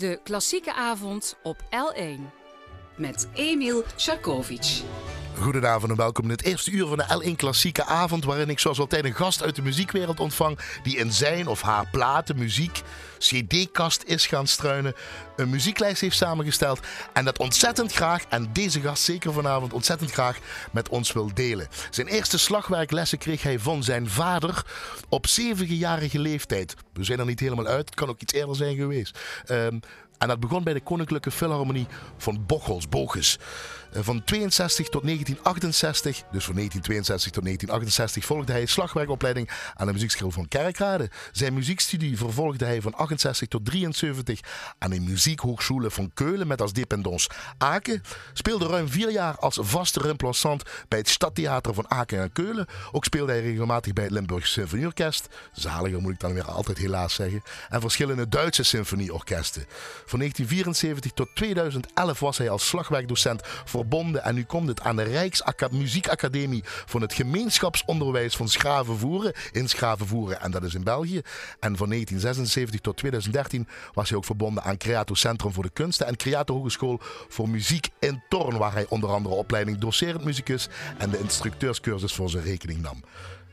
De klassieke avond op L1 met Emil Sharkovic. Goedenavond en welkom in het eerste uur van de L1 Klassieke Avond, waarin ik zoals altijd een gast uit de muziekwereld ontvang die in zijn of haar platen, muziek, cd-kast is gaan struinen, een muzieklijst heeft samengesteld en dat ontzettend graag, en deze gast zeker vanavond ontzettend graag, met ons wil delen. Zijn eerste slagwerklessen kreeg hij van zijn vader op zevenjarige leeftijd. We zijn er niet helemaal uit, het kan ook iets eerder zijn geweest. Ehm, en dat begon bij de Koninklijke Philharmonie van Bochels, Bogus. Eh, van 62 tot 1968, dus van 1962 tot 1968, volgde hij slagwerkopleiding aan de muziekschool van Kerkrade. Zijn muziekstudie vervolgde hij van 68 tot 73 aan de muziekhoogschule van Keulen met als dependance Aken. Speelde ruim vier jaar als vaste remplaçant bij het Stadtheater van Aken en Keulen. Ook speelde hij regelmatig bij het Limburg Symfonieorkest. Zaliger moet ik dan weer altijd helaas zeggen. En verschillende Duitse symfonieorkesten. Van 1974 tot 2011 was hij als slagwerkdocent verbonden en nu komt het aan de Rijksmuziekacademie van het gemeenschapsonderwijs van Schravenvoeren in Schravenvoeren en dat is in België. En van 1976 tot 2013 was hij ook verbonden aan Creato Centrum voor de Kunsten en Creato Hogeschool voor Muziek in Torn, waar hij onder andere opleiding docerend muzikus en de instructeurscursus voor zijn rekening nam.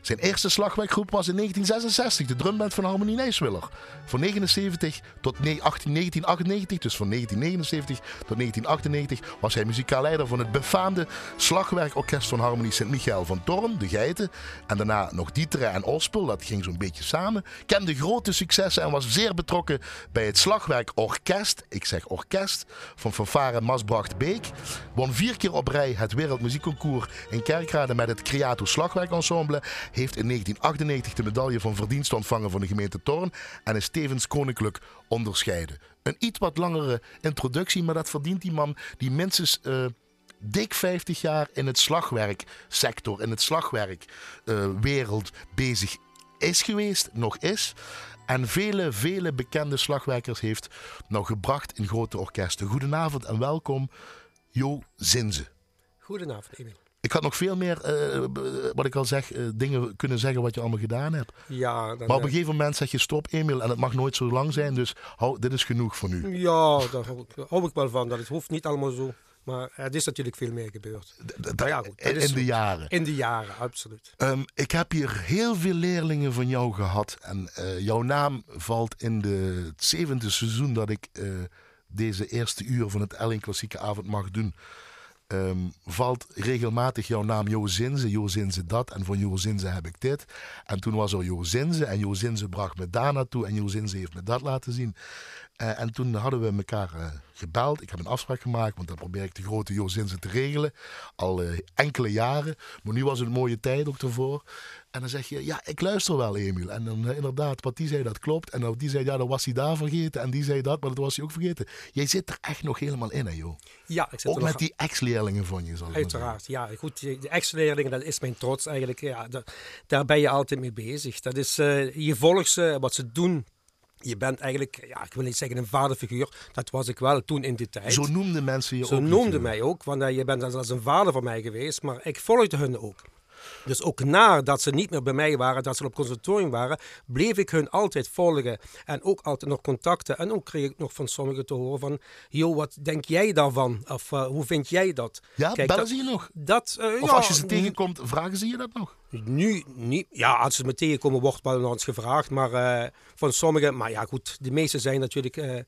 Zijn eerste slagwerkgroep was in 1966, de drumband van Harmonie Nijswiller. Van 1979 tot 1998, dus van 1979 tot 1998, was hij muzikaal leider van het befaamde slagwerkorkest van Harmonie Sint-Michael van Torn, de Geiten. En daarna nog Dieteren en Ospel, dat ging zo'n beetje samen. Kende grote successen en was zeer betrokken bij het slagwerkorkest, ik zeg orkest, van fanfare Masbracht Beek. Won vier keer op rij het Wereldmuziekconcours in Kerkrade met het Creato Slagwerkensemble heeft in 1998 de medaille van verdienst ontvangen van de gemeente Torn en is tevens koninklijk onderscheiden. Een iets wat langere introductie, maar dat verdient die man die minstens uh, dik 50 jaar in het slagwerksector, in het slagwerkwereld uh, bezig is geweest, nog is. En vele, vele bekende slagwerkers heeft nog gebracht in grote orkesten. Goedenavond en welkom, Jo Zinze. Goedenavond, Emil. Ik had nog veel meer, uh, wat ik al zeg, uh, dingen kunnen zeggen wat je allemaal gedaan hebt. Ja, dan, maar op een gegeven moment zeg je stop, Emil, en het mag nooit zo lang zijn, dus hou, dit is genoeg voor nu. Ja, daar hou ik, hou ik wel van. Dat het hoeft niet allemaal zo. Maar er is natuurlijk veel meer gebeurd. Ja, goed, in, in de jaren. In de jaren, absoluut. Um, ik heb hier heel veel leerlingen van jou gehad. En uh, jouw naam valt in de, het zevende seizoen dat ik uh, deze eerste uur van het Elling Klassieke Avond mag doen. Um, valt regelmatig jouw naam Jo Zinze, Jo Zinze dat en van Jo Zinze heb ik dit. En toen was er Jo Zinze en Jo Zinze bracht me daar naartoe en Jo Zinze heeft me dat laten zien. Uh, en toen hadden we elkaar uh, gebeld. Ik heb een afspraak gemaakt, want dan probeer ik de grote Jo Zinze te regelen. Al uh, enkele jaren. Maar nu was het een mooie tijd ook ervoor. En dan zeg je, ja, ik luister wel, Emiel. En dan inderdaad, wat die zei, dat klopt. En die zei, ja, dan was hij daar vergeten. En die zei dat, maar dat was hij ook vergeten. Jij zit er echt nog helemaal in, hè, joh. Ja, ik zit ook er met nog... die ex-leerlingen van je, zal ik Uiteraard, ja. Goed, de ex-leerlingen, dat is mijn trots eigenlijk. Ja, daar, daar ben je altijd mee bezig. Dat is, je volgt ze, wat ze doen je bent eigenlijk, ja, ik wil niet zeggen een vaderfiguur, dat was ik wel toen in die tijd. Zo noemden mensen je Zo ook. Zo noemden mij ook, want uh, je bent als een vader voor mij geweest, maar ik volgde hun ook. Dus ook nadat ze niet meer bij mij waren, dat ze op conservatorium waren, bleef ik hun altijd volgen. En ook altijd nog contacten. En ook kreeg ik nog van sommigen te horen van, joh, wat denk jij daarvan? Of uh, hoe vind jij dat? Ja, Kijk, bellen dat, ze je nog? Dat, uh, of ja, als je ze tegenkomt, vragen ze je dat nog? Nu niet. Ja, als ze me tegenkomen, wordt wel eens gevraagd. Maar uh, van sommigen, maar ja goed, de meeste zijn natuurlijk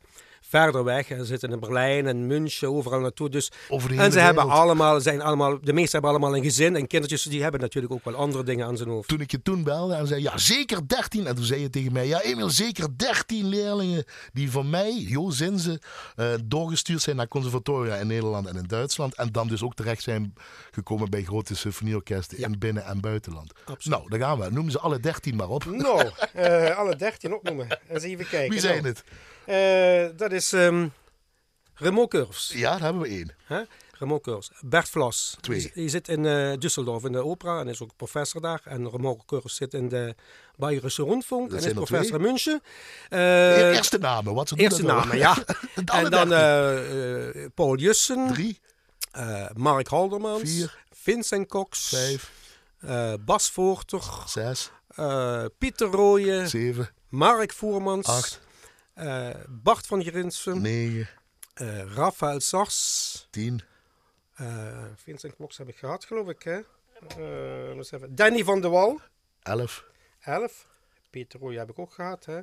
verder weg. Ze zitten in Berlijn en München, overal naartoe. Dus, Over en ze hebben allemaal, zijn allemaal, de meesten hebben allemaal een gezin en kindertjes. Die hebben natuurlijk ook wel andere dingen aan zijn hoofd. Toen ik je toen belde en zei, ja zeker 13. En toen zei je tegen mij, ja Emil, zeker 13 leerlingen die van mij, Jo Zinze, uh, doorgestuurd zijn naar conservatoria in Nederland en in Duitsland. En dan dus ook terecht zijn gekomen bij grote symfonieorkesten ja. in binnen- en buitenland. Absoluut. Nou, daar gaan we. Noem ze alle 13 maar op. Nou, uh, alle 13 opnoemen. Eens even kijken. Wie zijn nou, het? Uh, dat is um, Remo Curves. Ja, daar hebben we één. Huh? Remo Curves. Bert Vlas. Twee. Die, zit in uh, Düsseldorf in de opera en is ook professor daar. En Remo Curves zit in de Bayerische Rundfunk Dat en is professor in München. Uh, eerste namen, wat ze doen Eerste namen, ja. en dan uh, Paul Jussen. Drie. Mark Haldermans. Vier. Vincent Cox. Vijf. Bas Voorter. Zes. Pieter Rooyen. Zeven. Mark Voermans. Acht. Eh, Bart van Grinsen. 9, eh, Rafael Sars. 10, eh Vincent Knox heb ik gehad, geloof ik. Hè? Danny van der Wal. 11. 11. Peter Rooij heb ik ook gehad. Hè?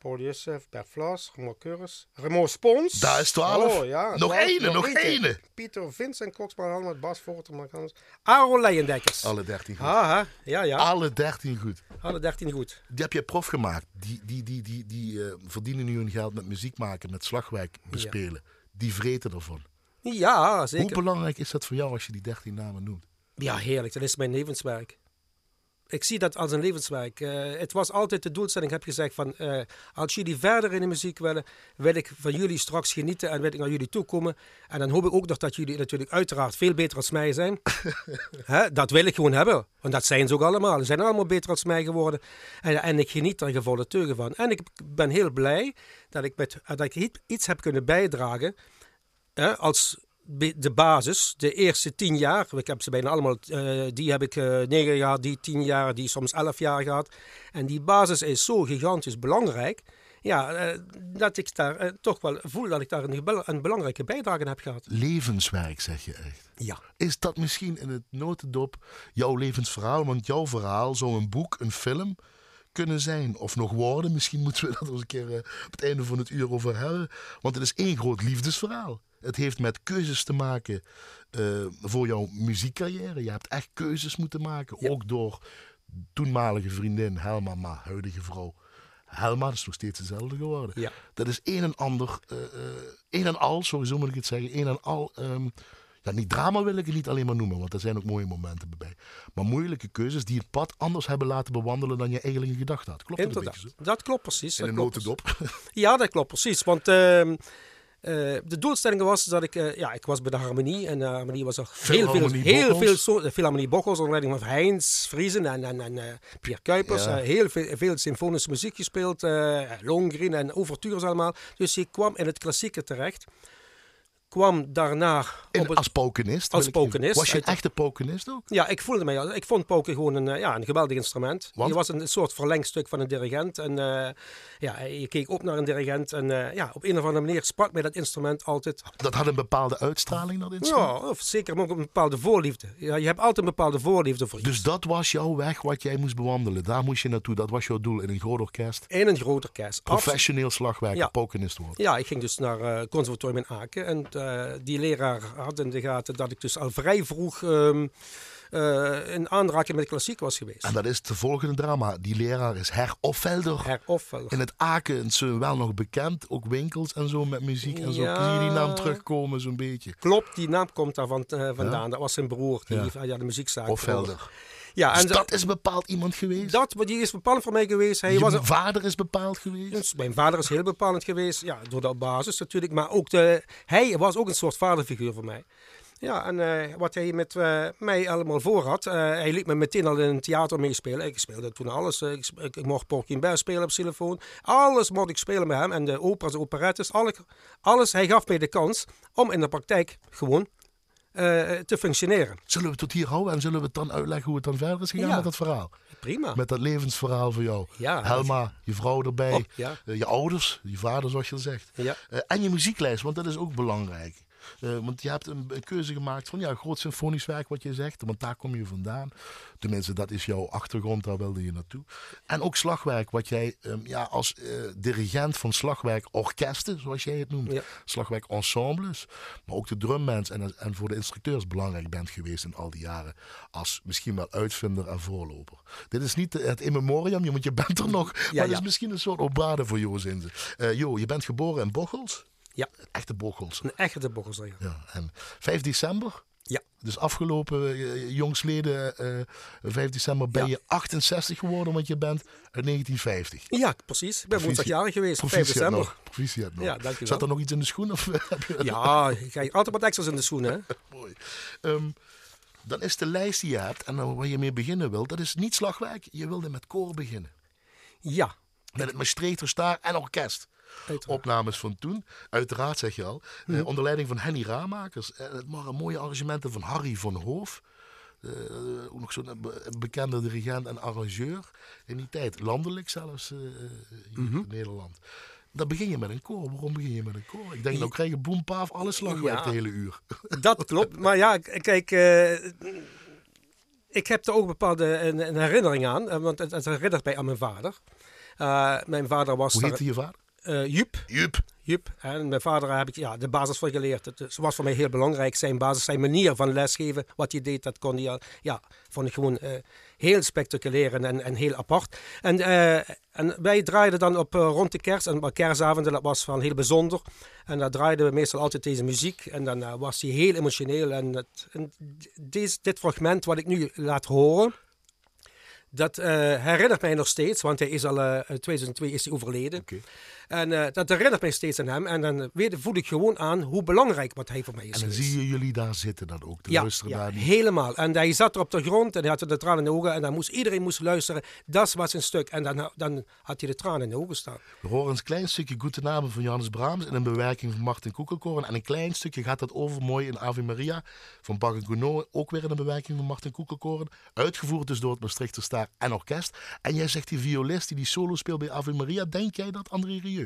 Paul Youssef, Bert Vlas, Remo Curris. Remo Spons. Daar is 12. Oh, ja, Nog 12, ene, nog ene. Pieter Vincent Koksman, Helmut Bas Voorter, Mark Anders. Aaron Leijendekkers. Alle 13 goed. Haha, ja, ja. Alle 13 goed. Alle 13 goed. Die heb je prof gemaakt. Die, die, die, die, die eh, verdienen nu hun geld met muziek maken, met slagwerk bespelen. Die vreten ervan. Ja, zeker. Hoe belangrijk is dat voor jou als je die 13 namen noemt? Ja, heerlijk. Dat is mijn levenswerk. Ik zie dat als een levenswerk. Eh, het was altijd de doelstelling, heb gezegd, van eh, als jullie verder in de muziek willen, wil ik van jullie straks genieten en wil ik naar jullie toekomen. En dan hoop ik ook nog dat jullie natuurlijk uiteraard veel beter als mij zijn. Hè, dat wil ik gewoon hebben. Want dat zijn ze ook allemaal. Ze zijn allemaal beter als mij geworden. En, en ik geniet er gevolle teugen van. En ik ben heel blij dat ik, met, dat ik iets heb kunnen bijdragen hè, als de basis, de eerste tien jaar, ik heb ze bijna allemaal, eh, die heb ik eh, negen jaar, die tien jaar, die soms elf jaar gehad. En die basis is zo gigantisch belangrijk, ja, eh, dat ik daar toch wel voel dat ik daar een, belangrijke bijdrage aan heb gehad. Levenswerk, zeg je echt. Ja. Is dat misschien in het notendop jouw levensverhaal? Want jouw verhaal zou een boek, een film kunnen zijn. Of nog worden. Misschien moeten we dat eens een keer op het einde van het uur over hebben. Want het is één groot liefdesverhaal. Het heeft met keuzes te maken eh, voor jouw muziekcarrière. Je hebt echt keuzes moeten maken. Ja. Ook door toenmalige vriendin Helma, maar huidige vrouw Helma. Dat is nog steeds hetzelfde geworden. Ja. Dat is een en ander, eh, eh, een en al, sorry, zo moet ik het zeggen, een en al. ehm, ja, niet drama wil ik het niet alleen maar noemen, want er zijn ook mooie momenten bij. Maar moeilijke keuzes die het pad anders hebben laten bewandelen dan je eigenlijk in gedachten had. Klopt dat een Inderdaad, beetje zo? dat klopt precies. In dat een notendop. Ja, dat klopt precies. Want ehm, eh, de doelstelling was dat ik, eh, ja, ik was bij de Harmonie. En de Harmonie was er heel veel, heel veel. De Philharmonie Bocholt onder leiding van Heinz Friesen en, en, en eh, Pierre Kuipers. Ja. Heel veel, veel symfonische muziek gespeeld. Lohengrin en ouvertures allemaal. Dus ik kwam in het klassieke terecht. Kwam daarna In, op het, als pokenist. als pokenist, Was je een echte pokenist ook? ja, ik voelde mij, ik vond poker gewoon een, eh, ja, een geweldig instrument. Want? Je was een soort verlengstuk van een dirigent. En eh, ja, je keek op naar een dirigent. En eh, ja, op een of andere manier sprak mij dat instrument altijd. Dat had een bepaalde uitstraling, dat instrument. Ja, of zeker maar ook een bepaalde voorliefde. Ja, je hebt altijd een bepaalde voorliefde voor iets. Dus dat was jouw weg wat jij moest bewandelen. Daar moest je naartoe. Dat was jouw doel in een groot orkest. In een groot orkest. Professioneel slagwerker, Ja. pokenist worden. Ja, ik ging dus naar conservatorium in Aken. En die leraar had in de gaten dat ik dus al vrij vroeg eh, in aanraking met klassiek was geweest. En dat is het volgende drama. Die leraar is Her Offelder. Her Offelder. In het Aken zijn wel nog bekend, ook winkels en zo met muziek en zo. Ja. Zie je die naam terugkomen zo'n beetje? Klopt, die naam komt daar van, eh, vandaan. Dat was zijn broer, die Ja. ja. de muziekzaak. Offelder. Ja, Dus en dat is bepaald iemand geweest? dat, die is bepalend voor mij geweest. Hij je was een, vader is bepaald geweest? dus mijn vader is heel bepalend geweest, ja, door de basis natuurlijk. Maar ook de, hij was ook een soort vaderfiguur voor mij. Ja, en eh, wat hij met eh, mij allemaal voor had, eh, hij liet me meteen al in een theater meespelen. Ik speelde toen alles. ik, ik, ik mocht Porky Bear spelen op xylofoon. Alles mocht ik spelen met hem. En de operas, operettes, alle, alles. Hij gaf mij de kans om in de praktijk gewoon eh, te functioneren. Zullen we het tot hier houden en zullen we het dan uitleggen hoe het dan verder is gegaan Ja. met dat verhaal? Prima. Met dat levensverhaal voor jou. Ja. Helma, je vrouw erbij, Oh, ja. eh, je ouders, je vader zoals je al zegt. Eh, en je muzieklijst, want dat is ook belangrijk. Eh, want je hebt een, keuze gemaakt van ja, groot symfonisch werk wat je zegt, want daar kom je vandaan. Tenminste, dat is jouw achtergrond, daar wilde je naartoe. En ook slagwerk, wat jij ehm, ja, als eh, dirigent van slagwerkorkesten, zoals jij het noemt, Ja. slagwerkensembles, maar ook de drumbands en, en voor de instructeurs belangrijk bent geweest in al die jaren. Als misschien wel uitvinder en voorloper. Dit is niet het in memoriam, je, want je bent er nog. maar het is ja. misschien een soort opbade voor Jo Zinze. Eh Jo, je bent geboren in Bochels. Ja, Echte Bochels. een echte bochelsreger. Ja, en 5 december, Ja. dus afgelopen uh, jongsleden, eh 5 december, ben Ja. je 68 geworden, want je bent uit 1950. Ja, precies. Ik ben woensdagjarig geweest, 5 Proficiat december. nog. Proficiat nog. Ja, dankjewel. Zat er nog iets in de schoen? Of Ja, ik krijg altijd wat extra's in de schoenen. hè. Mooi. Ehm, dan is de lijst die je hebt en dan waar je mee beginnen wil, dat is niet slagwerk. Je wilde met koor beginnen. Ja, Met het Maastrichter Staar en orkest. Uiteraard. Opnames van toen, uiteraard zeg je al. eh, onder leiding van Henny Raamakers. En het waren mooie arrangementen van Harry van Hoof. Eh, ook nog zo'n be- bekende dirigent en arrangeur in die tijd. Landelijk zelfs eh, hier in Nederland. Dan begin je met een koor. Waarom begin je met een koor? Ik denk, nou krijg je boempaaf, alle slagwerk Ja. de hele uur. Dat klopt. Maar ja, kijk, eh, ik heb er ook bepaalde een, een herinnering aan. eh, Want het, het herinnert mij aan mijn vader. Eh, mijn vader was Hoe heette je vader? Eh, Joep. Jup. Joep. En mijn vader heb ik ja, de basis voor geleerd. Het was voor mij heel belangrijk. Zijn basis, zijn manier van lesgeven, wat hij deed, dat kon hij al. Ja, vond ik gewoon eh, heel spectaculair en, en, heel apart. En, eh, en wij draaiden dan op eh, rond de kerst. En kerstavonden, dat was van heel bijzonder. En daar draaiden we meestal altijd deze muziek. En dan eh, was hij heel emotioneel. En, het, en deze, dit fragment wat ik nu laat horen. Dat eh, herinnert mij nog steeds, want hij is al eh, in 2002 is hij overleden. En eh, dat herinnert mij steeds aan hem. En dan weet, voel ik gewoon aan hoe belangrijk wat hij voor mij is. En dan geweest. zie je jullie daar zitten dan ook, te ja, luisteren ja, die... helemaal. En hij zat er op de grond en hij had de tranen in de ogen. En dan moest iedereen moest luisteren. Dat was een stuk. En dan, dan had hij de tranen in de ogen staan. We horen een klein stukje Goede Namen van Johannes Brahms in een bewerking van Martin Koekelkoren. En een klein stukje gaat dat over mooi in Ave Maria van Bach en Gounod. Ook weer in een bewerking van Martin Koekelkoren. Uitgevoerd dus door het Maastrichter Staar en Orkest. En jij zegt die violist die die solo speelt bij Ave Maria. Denk jij dat André Rieu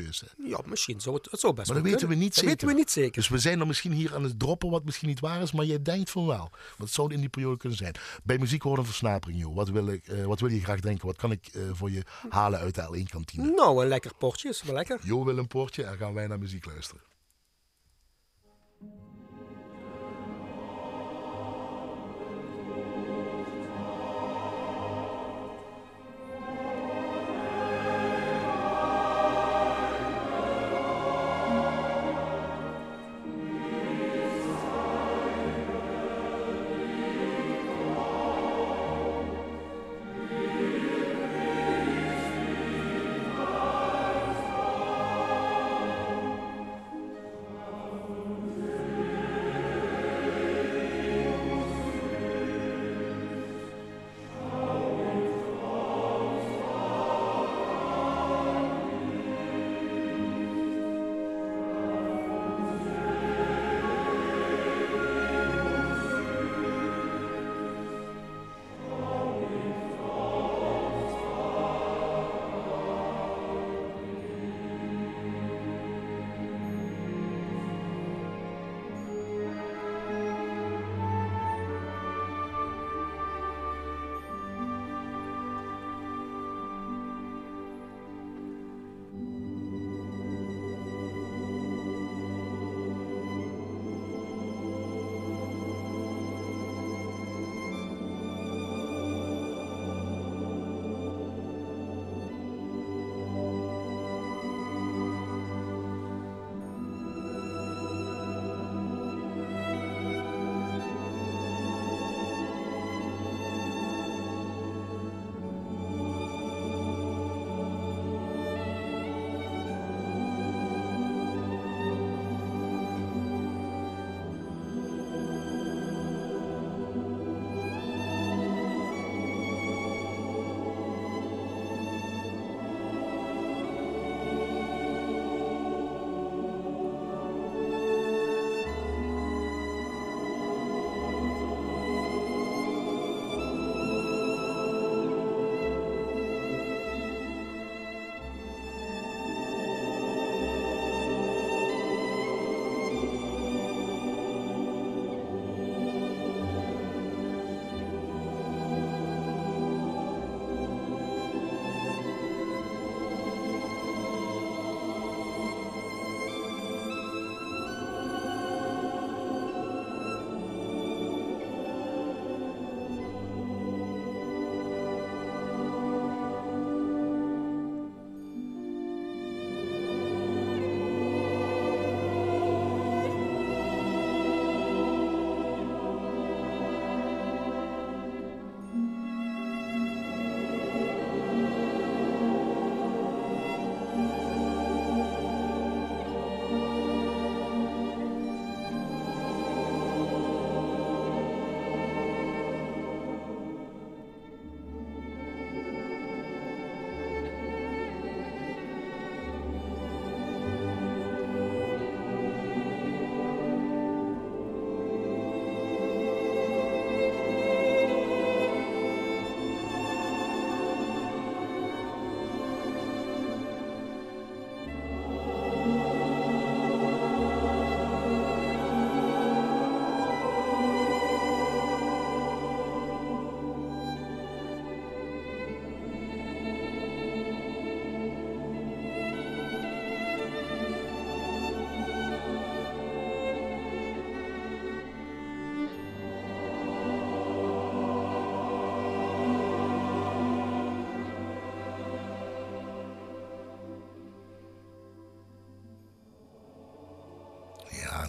Ja, misschien zou het, het zou best Maar dat weten we niet Dat zeker. weten we niet zeker. Dus we zijn er misschien hier aan het droppen wat misschien niet waar is, maar jij denkt van wel. Want het zou in die periode kunnen zijn. Bij muziek hoort een versnapering, joh. Wat wil, ik, eh, wat wil je graag drinken? Wat kan ik eh, voor je halen uit de L1-kantine? Nou, een lekker potje is wel lekker. Jo wil een poortje en gaan wij naar muziek luisteren.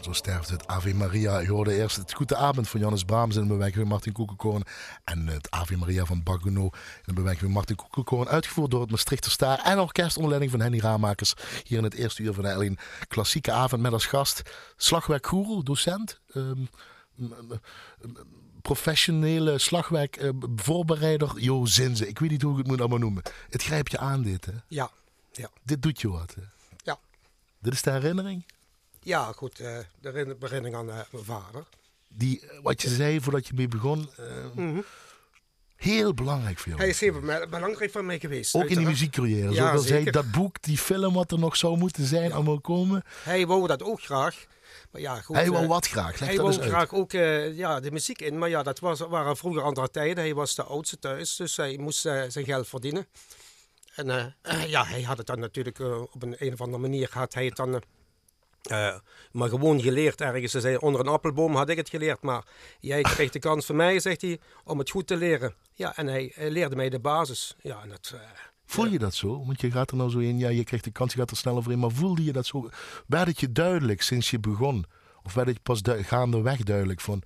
Zo sterft het. Ave Maria. Je hoorde eerst het Goede Avond van Johannes Brahms in de bewerking van Martin Koekenkoorn. En het Ave Maria van Baguno in de bewerking van Martin Koekenkoorn. Uitgevoerd door het Maastrichter Staar en orkest onder leiding van Henny Raamakers. Hier in het eerste uur van de L1 Klassieke Avond met als gast slagwerkgoeroe, docent. Um, professionele slagwerkvoorbereider uh, Jo Zinze. Ik weet niet hoe ik het moet allemaal noemen. Het grijpt je aan dit, hè? Ja. ja. Dit doet je wat, hè? Ja. Dit is de herinnering? Ja, goed. Uh, de herinnering aan uh, mijn vader. Die, wat je zei voordat je mee begon, mm -hmm. heel belangrijk voor jou. Hij is heel belangrijk voor mij geweest. Ook in die muziekcarrière. Ja, Zoals dat boek, die film wat er nog zou moeten zijn, ja. allemaal komen. Hij wou dat ook graag. Maar ja, goed, hij wou wat graag? Leg hij wou graag ook ja, de muziek in. Maar ja, dat was, waren vroeger andere tijden. Hij was de oudste thuis, dus hij moest zijn geld verdienen. En ja, hij had het dan natuurlijk op een, een of andere manier had hij het dan uh, maar gewoon geleerd ergens. Ze zei, onder een appelboom had ik het geleerd. Maar jij kreeg de kans van mij, zegt hij, om het goed te leren. Ja, en hij, hij leerde mij de basis. Ja, en dat, uh, Voel je dat zo? Want je gaat er nou zo in, ja, je krijgt de kans, je gaat er sneller voor in. Maar voelde je dat zo? Werd het je duidelijk sinds je begon? Of werd het pas du gaandeweg duidelijk van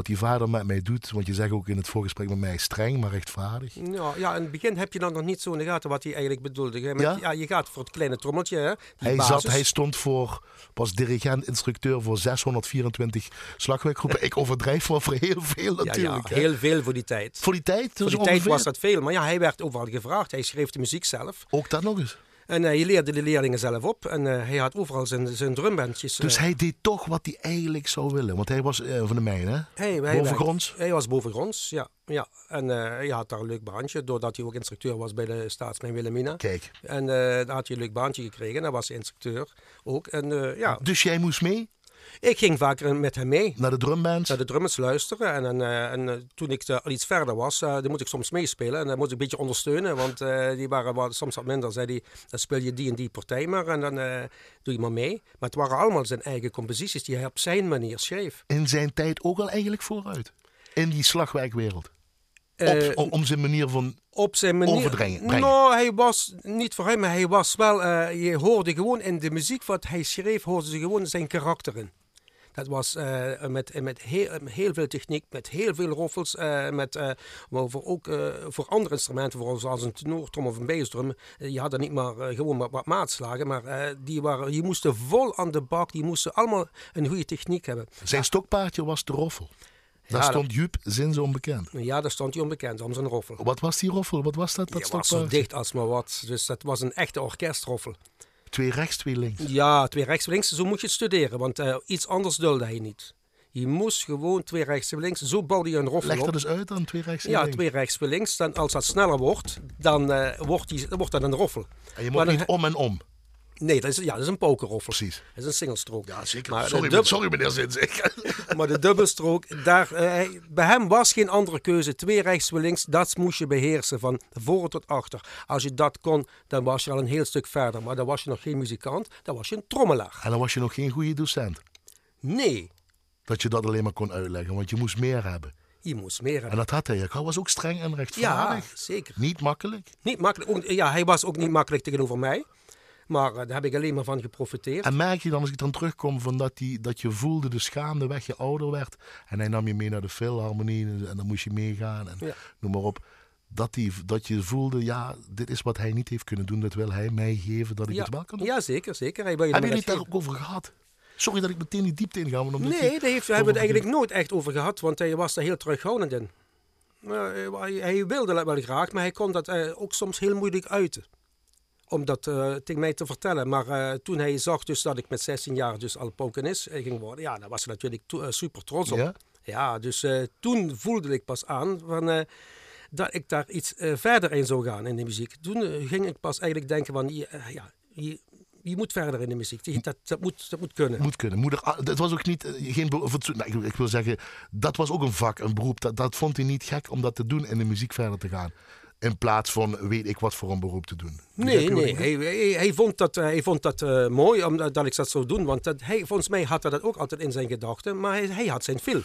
wat die vader met mij doet. Want je zegt ook in het voorgesprek met mij streng, maar rechtvaardig. Ja, ja, in het begin heb je dan nog niet zo in de gaten wat hij eigenlijk bedoelde. Met, ja? ja? je gaat voor het kleine trommeltje. Hè, hij, zat, hij stond voor, was dirigent, instructeur voor 624 slagwerkgroepen. Ik overdrijf wel voor heel veel natuurlijk. Ja, heel veel voor die tijd. Voor die tijd? Voor die tijd was dat veel. Maar ja, hij werd overal gevraagd. Hij schreef de muziek zelf. Ook dat nog eens? En hij leerde de leerlingen zelf op. En uh, hij had overal zijn, zijn drumbandjes. Dus uh, hij deed toch wat hij eigenlijk zou willen. Want hij was van de mijn, hè? Hey, bovengronds? Hij, hij was bovengronds, ja. ja. En hij had daar een leuk baantje. Doordat hij ook instructeur was bij de Staatsmijn Wilhelmina. Kijk. En daar had hij een leuk baantje gekregen. Daar was hij instructeur ook. En, ja. Dus jij moest mee? Ik ging vaker met hem mee. Naar de drumbands? Naar de drummers luisteren. En, en, uh, en uh, toen ik al iets verder was, dan moet ik soms meespelen. En dan moet ik een beetje ondersteunen. Want die waren wat, soms wat minder. Zei die, dan speel je die en die partij maar. En dan doe je maar mee. Maar het waren allemaal zijn eigen composities die hij op zijn manier schreef. In zijn tijd ook al eigenlijk vooruit? In die slagwerkwereld? Op, om zijn manier van op zijn manier. Overdringen. Nou, hij was niet voor hem, maar hij was wel. Uh, je hoorde gewoon in de muziek wat hij schreef, hoorde ze gewoon zijn karakter in. Dat was uh, met, met heel, heel, veel techniek, met heel veel roffels. Uh, met, uh, voor, ook voor andere instrumenten, zoals een tenortrom of een bassdrum. je had er niet maar gewoon wat, wat maatslagen, maar die waren, je moest vol aan de bak. Die moesten allemaal een goede techniek hebben. Zijn stokpaardje was de roffel. Daar ja, stond Jup Zins onbekend. Ja, daar stond hij onbekend, om zijn roffel. Wat was die roffel? Wat was dat? dat die was zo dicht als maar wat. Dus dat was een echte orkestroffel. Twee rechts, twee links. Ja, twee rechts, twee links. Zo moet je het studeren, want uh, iets anders dulde hij niet. Je moest gewoon twee rechts, twee links. Zo bouwde je een roffel Leg op. dat eens uit dan, twee rechts, twee ja, links. twee rechts, twee links. Dan, als dat sneller wordt, dan, uh, wordt, die, dan wordt dat een roffel. En je moet niet om en om. Nee, dat is, ja, dat is een pokerroffel. Precies. Dat is een singlestrook. Ja, zeker. Maar sorry, dub... sorry meneer Zins. maar de dubbelstrook, daar, uh, bij hem was geen andere keuze. Twee rechts, twee links, dat moest je beheersen van voor tot achter. Als je dat kon, dan was je al een heel stuk verder. Maar dan was je nog geen muzikant, dan was je een trommelaar. En dan was je nog geen goede docent? Nee. Dat je dat alleen maar kon uitleggen, want je moest meer hebben. Je moest meer hebben. En dat had hij. Hij was ook streng en rechtvaardig. Ja, zeker. Niet makkelijk? Niet makkelijk. Ja, hij was ook niet makkelijk tegenover mij. Maar uh, daar heb ik alleen maar van geprofiteerd. En merk je dan, als ik dan terugkom, van dat, die, dat je voelde de schaamde weg je ouder werd. En hij nam je mee naar de Philharmonie en dan moest je meegaan en ja. noem maar op. Dat, die, dat je voelde, ja, dit is wat hij niet heeft kunnen doen. Dat wil hij mij geven, dat ik ja. het wel kan doen. Ja, zeker, zeker. Hij wil je heb je het daar ook over gehad? Sorry dat ik meteen die diepte inga. Maar nee, daar heeft, hebben we het eigenlijk nooit echt over gehad. Want hij was er heel terughoudend in. Uh, hij, hij, wilde dat wel graag, maar hij kon dat uh, ook soms heel moeilijk uiten om dat uh, tegen mij te vertellen. Maar uh, toen hij zag dus dat ik met 16 jaar dus al pokenist ging worden, ja, daar was hij natuurlijk uh, super trots op. Ja, ja dus toen voelde ik pas aan van, dat ik daar iets verder in zou gaan in de muziek. Toen ging ik pas eigenlijk denken van, ja, je, je moet verder in de muziek. Dat, dat, moet, dat moet kunnen. Moet kunnen. Moeder, dat was ook niet, geen, nou, ik wil zeggen, dat was ook een vak, een beroep. Dat, dat vond hij niet gek om dat te doen in de muziek verder te gaan. In plaats van weet ik wat voor een beroep te doen. Nee, nee. Hij, hij, hij, vond dat, hij vond dat uh, mooi omdat ik dat zou doen. Want dat, hij, volgens mij had hij dat ook altijd in zijn gedachten. Maar hij, hij had zijn film.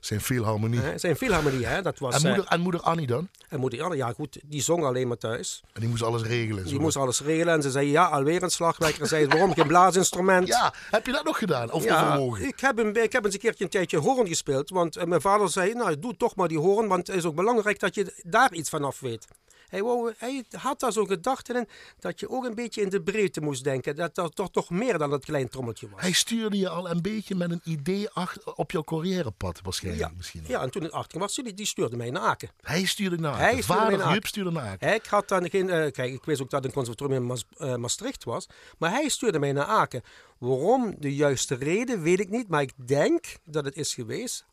Zijn Philharmonie. Hè, zijn Philharmonie, hè? Dat was... En eh, moeder, en moeder Annie dan? en moeder Anne, ja goed, die zong alleen maar thuis. En die moest alles regelen. Die zo. moest alles regelen en ze zei, ja, alweer een slagwerker. zei, waarom geen blaasinstrument? Ja, heb je dat nog gedaan? Of Ja, overwogen? ik heb, een, ik heb eens een keertje een tijdje hoorn gespeeld. Want eh, mijn vader zei, nou, doe toch maar die hoorn. Want het is ook belangrijk dat je daar iets van af weet. Hij, wou, hij had daar zo'n gedachte in dat je ook een beetje in de breedte moest denken. Dat er toch, toch meer dan dat klein trommeltje was. Hij stuurde je al een beetje met een idee achter, op jouw carrièrepad waarschijnlijk. ja, misschien. ja, en toen ik 18 was, die, die stuurde mij naar Aken. Hij stuurde naar Hij Aken. stuurde mij Vader naar stuurde naar Aken. Ik had dan geen. eh, kijk, ik wist ook dat een conservatorium in Maas- eh, Maastricht was. Maar hij stuurde mij naar Aken. Waarom de juiste reden, weet ik niet. Maar ik denk dat het is geweest.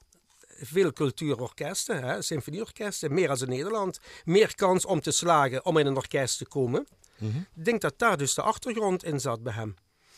Veel cultuurorkesten, hè, symfonieorkesten, meer als in Nederland. Meer kans om te slagen om in een orkest te komen. Ik denk dat daar dus de achtergrond in zat bij hem.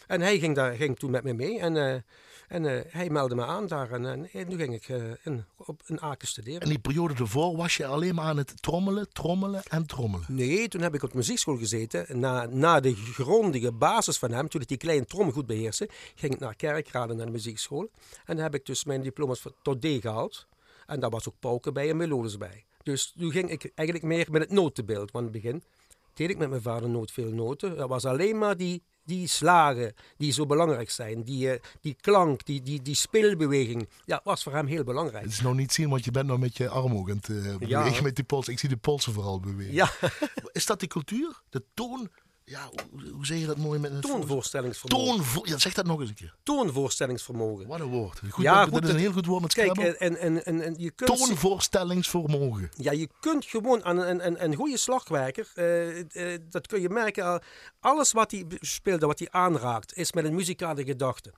En hij ging, daar, ging toen met me mee. En, eh, en eh, hij meldde me aan daar. En, en, en toen ging ik eh, in, op een Aken studeren. En die periode ervoor was je alleen maar aan het trommelen, trommelen en trommelen. Nee, toen heb ik op de muziekschool gezeten. Na, na de grondige basis van hem, toen ik die kleine trom goed beheerste, ging ik naar Kerkrade naar de muziekschool. En daar heb ik dus mijn diploma's voor- tot D gehaald. En daar was ook pauken bij en melodes bij. Dus toen ging ik eigenlijk meer met het notenbeeld. Want in het begin deed ik met mijn vader nooit veel noten. Dat was alleen maar die, die slagen die zo belangrijk zijn. Die, eh, die klank, die, die, die speelbeweging. Ja, was voor hem heel belangrijk. Het is nog niet zien, want je bent nog met je arm ook aan het eh, bewegen met die polsen. Ik zie de polsen vooral bewegen. Ja, Is dat die cultuur? De toon? Ja, hoe, hoe zeg je dat mooi met een toonvoorstellingsvermogen. Toonvo ja, zeg dat nog eens een keer. Toonvoorstellingsvermogen. Wat een woord. Goed, Ja, dat, goed, is een heel goed woord met Kijk, en, en, en, en je kunt... Toonvoorstellingsvermogen. Ja, je kunt gewoon aan een, een, een goede slagwerker, eh, eh, dat kun je merken, al, alles wat hij speelt, wat hij aanraakt, is met een muzikale gedachte.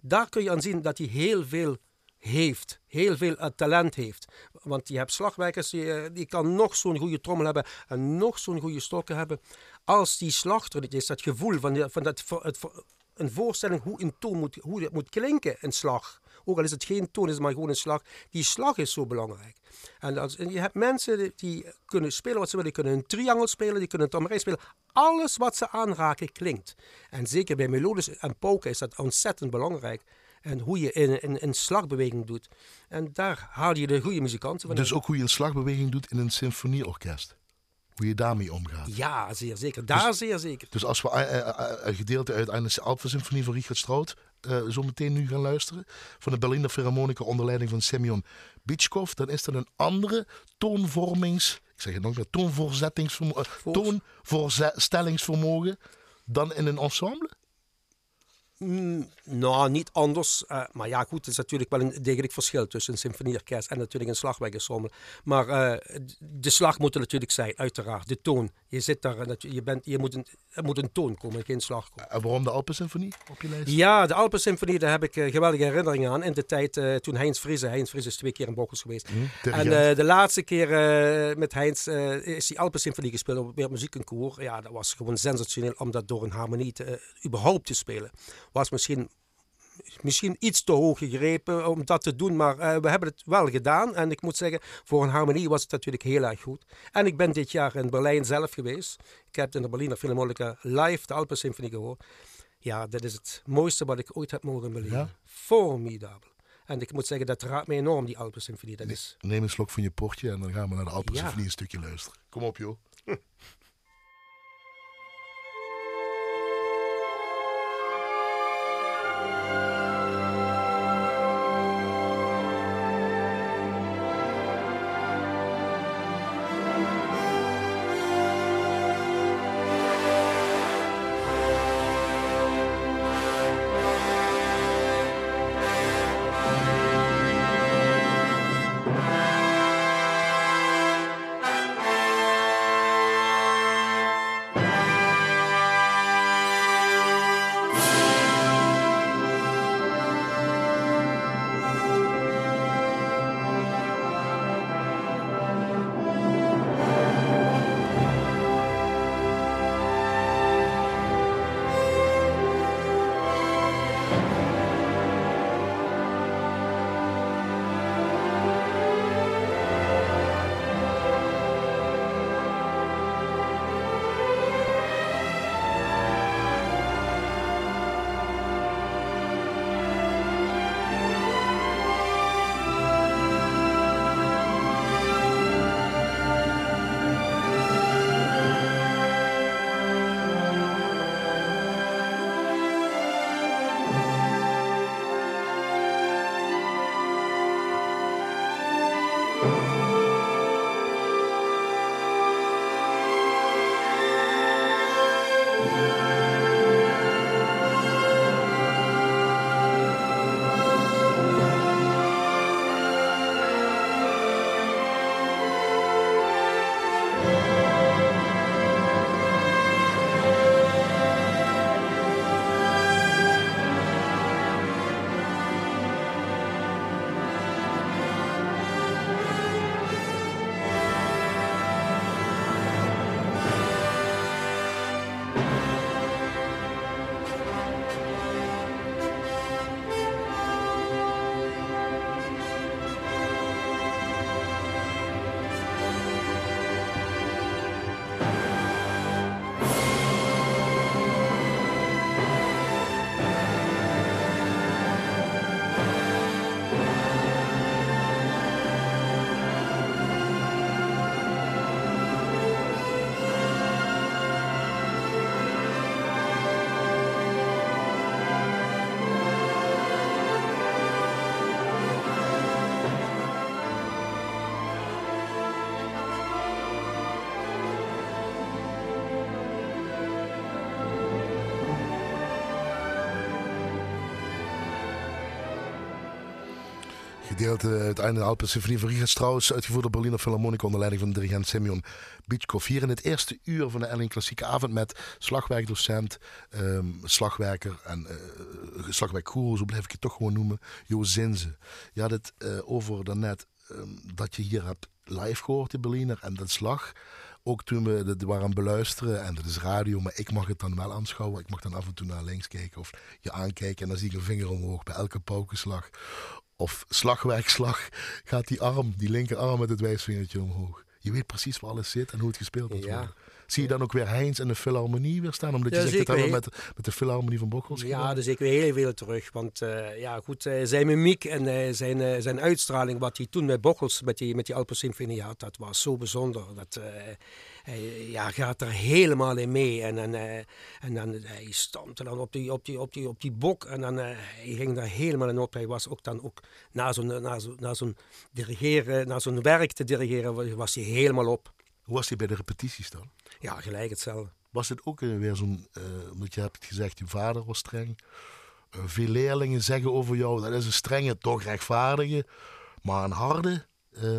Daar kun je aan zien dat hij heel veel heeft, heel veel eh, talent heeft. Want je hebt slagwerkers, die, die kan nog zo'n goede trommel hebben en nog zo'n goede stokken hebben. Als die slachter is, dat gevoel van, die- van dat, het, een voorstelling hoe een toon moet, hoe het moet klinken, een slag. Ook al is het geen toon, is het maar gewoon een slag. Die slag is zo belangrijk. En, als, en je hebt mensen die, die kunnen spelen wat ze willen. Die kunnen een triangel spelen, die kunnen een tamarij spelen. Alles wat ze aanraken klinkt. En zeker bij melodies en polka is dat ontzettend belangrijk. En hoe je een, een slagbeweging doet. En daar haal je de goede muzikanten van. Dus ook hoe je een slagbeweging doet in een symfonieorkest. Hoe je daarmee omgaat. Ja, zeer zeker. Daar zeer zeker. Dus als we eh, eh, eh, een gedeelte uit de Alpensymfonie van Richard Strauss zo meteen nu gaan luisteren, van de Berliner Philharmonica onder leiding van Semyon Bitschkov, dan is dat een andere toonvormings, ik zeg het nog meer, toonvoorzettingsvermogen, toonvoorstellingsvermogen dan in een ensemble? Mm, nou, niet anders. eh, maar ja, goed, het is natuurlijk wel een degelijk verschil tussen een symfonieorkest en natuurlijk een slagwerkensemble. Maar eh, de slag moet er natuurlijk zijn, uiteraard. De toon. Je zit daar, en dat- je bent, je moet een, er moet een toon komen, geen slag komen. En waarom de Alpensymfonie op je lijst? Ja, de Alpensymfonie, daar heb ik eh, geweldige herinneringen aan. In de tijd eh, toen Heinz Friese, Heinz Friese is twee keer in Bokkels geweest. en dirigent. eh, de laatste keer eh, met Heinz eh, is die Alpensymfonie gespeeld op het Wereldmuziekconcours. Ja, dat was gewoon sensationeel om dat door een harmonie te, eh, überhaupt te spelen. Was misschien, misschien iets te hoog gegrepen om dat te doen, maar eh, we hebben het wel gedaan. En ik moet zeggen, voor een harmonie was het natuurlijk heel erg goed. En ik ben dit jaar in Berlijn zelf geweest. Ik heb in de Berliner Philharmonica live de Alpensymfonie gehoord. Ja, dat is het mooiste wat ik ooit heb mogen beleven. Ja? Formidabel. En ik moet zeggen, dat raakt me enorm, die Alpensymfonie. Dat is... Neem een slok van je portje en dan gaan we naar de Alpensymfonie Ja. een stukje luisteren. Kom op joh. Gedeelte uit de Alpen Symfonie van Richard Strauss, uitgevoerd door Berliner Philharmonic onder leiding van de dirigent Simeon Bitschkov. Hier in het eerste uur van de L1 Klassieke Avond met slagwerkdocent, ehm, slagwerker en uh, zo blijf ik het toch gewoon noemen, Jo Zinze. Je had het uh, over daarnet um, dat je hier hebt live gehoord in Berliner en dat slag. Ook toen we het waren beluisteren, en dat is radio, maar ik mag het dan wel aanschouwen. Ik mag dan af en toe naar links kijken of je aankijken en dan zie ik een vinger omhoog bij elke paukenslag of slagwerkslag gaat die arm, die linkerarm met het wijsvingertje omhoog. Je weet precies waar alles zit en hoe het gespeeld wordt worden. Zie je dan ook weer Heinz en de Philharmonie weer staan? Omdat je zegt, dat hebben met, met de Philharmonie van Bochels Ja, dus ik weer heel veel terug. Want uh, ja, goed, uh, zijn mimiek en uh, zijn, zijn uitstraling, wat hij toen met Bochels, met die, met die Alpen had, dat was zo bijzonder. Dat, hij ja, gaat er helemaal in mee. En, en, en dan, hij stampte dan op die, op die, op die, op die bok en dan, hij ging daar helemaal in op. Hij was ook dan ook na zo'n na zo, na zo'n dirigeren, na zo'n werk te dirigeren, was hij helemaal op. Hoe was hij bij de repetities dan? Ja, gelijk hetzelfde. Was het ook weer zo'n, uh, omdat je hebt gezegd, je vader was streng. Uh, veel leerlingen zeggen over jou, dat is een strenge, toch rechtvaardige, maar een harde. Uh,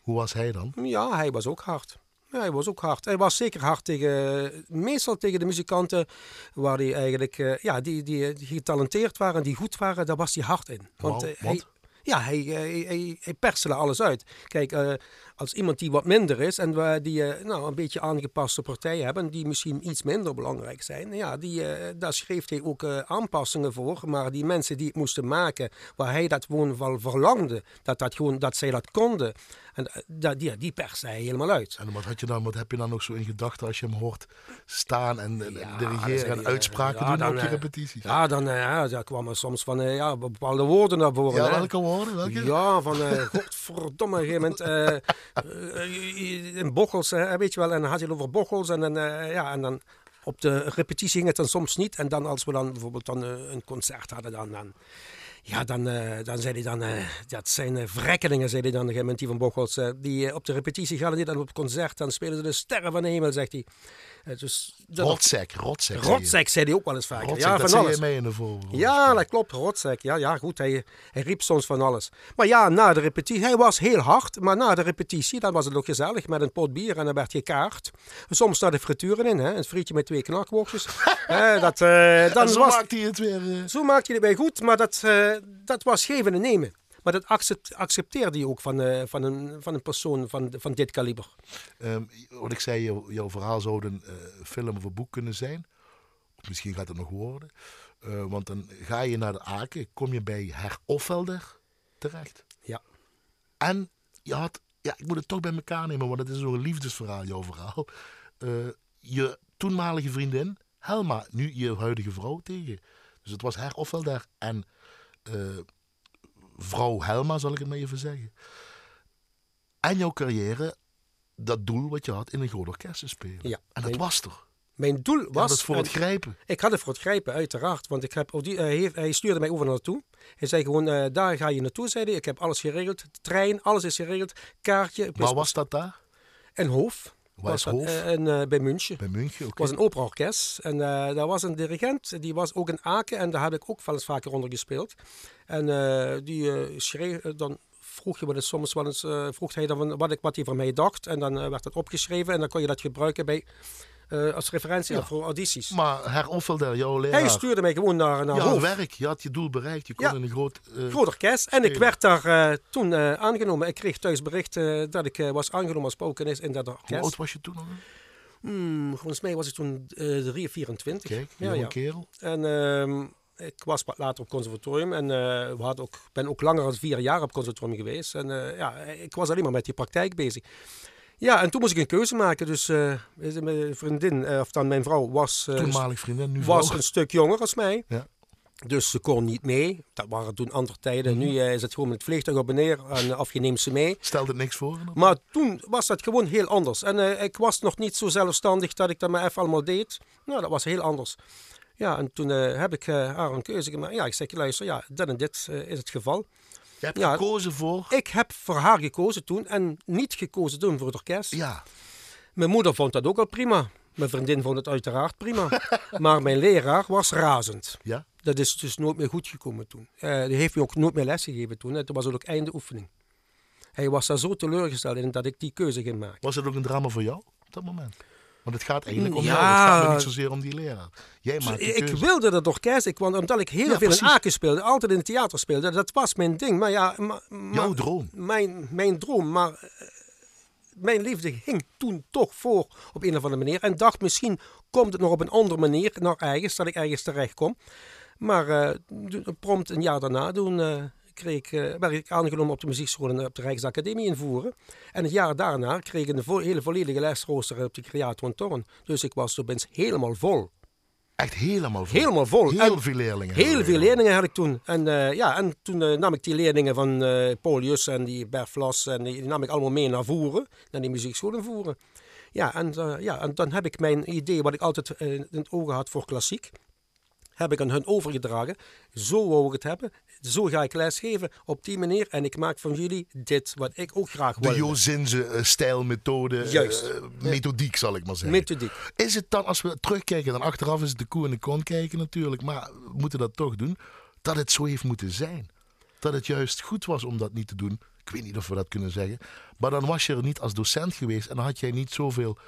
hoe was hij dan? Ja, hij was ook hard. Ja, hij was ook hard. Hij was zeker hard tegen, meestal tegen de muzikanten waar die eigenlijk, ja, die, die, die, getalenteerd waren, die goed waren, daar was hij hard in. Want, wow, hij, ja, hij, hij, hij, hij perselde alles uit. Kijk, uh, als iemand die wat minder is en we die uh, nou, een beetje aangepaste partijen hebben, die misschien iets minder belangrijk zijn, ja, die, uh, daar schreef hij ook aanpassingen voor. Maar die mensen die het moesten maken, waar hij dat gewoon wel verlangde, dat, dat, gewoon, dat zij dat konden, en dat, die, die perste hij helemaal uit. En wat, had je dan, wat heb je dan nog zo in gedachten als je hem hoort staan en, ja, dirigeren en uitspraken ja, doen op je repetities? Ja, dan ja, daar kwam er soms van ja, bepaalde woorden naar voren. Ja, welke woorden? Welke? Ja, van godverdomme, een gegeven moment in Bochels, weet je wel, en dan had je het over Bochels en, en, ja, en dan op de repetitie ging het dan soms niet. En dan als we dan bijvoorbeeld dan, een concert hadden, dan, dan ja, dan, dan zei hij dan, dat zijn uh, zei hij dan, de die van Bocholt. die op de repetitie gaan niet dan op het concert, dan spelen ze de sterren van de hemel, zegt hij. Dus, rotzek, rotzek. Rotzek zei hij ook wel eens vaker. Rotzek, ja, van dat alles. je mee in de voor. Ja, dat klopt, rotzek. Ja, ja goed, hij, hij riep soms van alles. Maar ja, na de repetitie, hij was heel hard, maar na de repetitie, dan was het ook gezellig met een pot bier en dan werd je kaart. Soms naar de frituren in, hè, een frietje met twee knakworstjes. dat, dan zo was, maakte hij het weer. Zo maakte hij het weer goed, maar dat dat was geven en nemen. Maar dat accepteerde je ook van, uh, van, een, van een persoon van, van dit kaliber. Um, wat ik zei, jou, jouw verhaal zou een uh, film of een boek kunnen zijn. Of misschien gaat het nog worden. Uh, want dan ga je naar de Aken, kom je bij Her Offelder terecht. Ja. En je had, ja, ik moet het toch bij elkaar nemen, want het is zo'n liefdesverhaal, jouw verhaal. je toenmalige vriendin, Helma, nu je huidige vrouw tegen. Dus het was Her Offelder en uh, vrouw Helma, zal ik het maar even zeggen. En jouw carrière, dat doel wat je had in een groot orkest te spelen. Ja, en dat was toch? Mijn doel was... het voor het grijpen. Ik had het voor het grijpen, uiteraard. Want ik heb, die, uh, hij stuurde mij over naartoe. Hij zei gewoon, uh, daar ga je naartoe, zei hij. Ik heb alles geregeld. De trein, alles is geregeld. Kaartje. Waar was dat daar? In Hoofd. Was dat, en, uh, bij München. Bij München, Het was een operaorkest. En uh, daar was een dirigent, die was ook in Aken. En daar heb ik ook wel eens vaker onder gespeeld. En uh, die schreef, dan vroeg je wel eens, soms wel eens, vroeg hij dan wat, ik, wat hij van mij dacht. En dan werd dat opgeschreven en dan kon je dat gebruiken bij... Uh, als referentie ja. voor audities. Maar Offelder, jouw leraar... Hij stuurde mij gewoon naar, naar Hoofd. werk. Je had je doel bereikt. Je kon ja. in een groot... Uh, groot orkest. En ik werd daar uh, toen aangenomen. Ik kreeg thuis bericht dat ik was aangenomen als spokenist in dat orkest. Hoe oud was je toen nog? Hmm, volgens mij was ik toen 3 24. Kijk, ja, ja. kerel. En ehm, ik was wat later op conservatorium. En we hadden ook, ben ook langer dan vier jaar op conservatorium geweest. En ja, ik was alleen maar met die praktijk bezig. Ja, en toen moest ik een keuze maken. Dus uh, mijn vriendin, uh, of dan mijn vrouw, was, uh, Toenmalig vriendin, nu was vrouw. een stuk jonger als mij. Ja. Dus ze kon niet mee. Dat waren toen andere tijden. Mm -hmm. Nu is het gewoon met het vliegtuig op en neer. En, of je neemt ze mee. Stelde het niks voor? Maar toen was dat gewoon heel anders. En ik was nog niet zo zelfstandig dat ik dat maar even allemaal deed. Nou, dat was heel anders. Ja, en toen heb ik haar een keuze gemaakt. Ja, ik zeg, luister, ja, dit en dit is het geval. Je hebt ja, gekozen voor? Ik heb voor haar gekozen toen en niet gekozen toen voor het orkest. Ja. Mijn moeder vond dat ook al prima. Mijn vriendin vond het uiteraard prima. maar mijn leraar was razend. Ja? Dat is dus nooit meer goed gekomen toen. Uh, die heeft me ook nooit meer les gegeven toen. Het was ook einde oefening. Hij was daar zo teleurgesteld in dat ik die keuze ging maken. Was het ook een drama voor jou op dat moment? Want het gaat eigenlijk om ja. jou. Het gaat niet zozeer om die leraar. Jij maakt ik wilde dat toch Ik, want omdat ik heel veel in Aken speelde, altijd in het theater speelde, dat was mijn ding. Maar ja, maar, jouw droom. Mijn, mijn droom, maar uh, mijn liefde hing toen toch voor op een of andere manier. En dacht misschien komt het nog op een andere manier naar ergens, dat ik ergens terecht kom. Maar uh, prompt een jaar daarna, toen uh, kreeg, uh, werd ik aangenomen op de muziekschool en op de Rijksacademie in Voeren. En het jaar daarna kreeg ik een vo hele volledige lesrooster op de Creator Torn. Dus ik was opeens helemaal vol. Echt helemaal vol? Helemaal vol. Heel veel leerlingen? Heel veel leerlingen had ik toen. En, uh, ja, en toen uh, nam ik die leerlingen van uh, Paul Jus en die Bert Vlas en die, die, nam ik allemaal mee naar Voeren. Naar die muziekschool in Voeren. Ja en, ja, en dan heb ik mijn idee wat ik altijd in het ogen had voor klassiek heb ik aan hun overgedragen. Zo wou ik het hebben. Zo ga ik lesgeven op die manier. En ik maak van jullie dit wat ik ook graag wil. De Jozinse uh, stijlmethode. Eh, Juist. Uh, methodiek zal ik maar zeggen. Methodiek. Is het dan, als we terugkijken, dan achteraf is het de koe en de kon kijken natuurlijk. Maar we moeten dat toch doen. Dat het zo heeft moeten zijn. Dat het juist goed was om dat niet te doen. Ik weet niet of we dat kunnen zeggen. Maar dan was je er niet als docent geweest. En dan had jij niet zoveel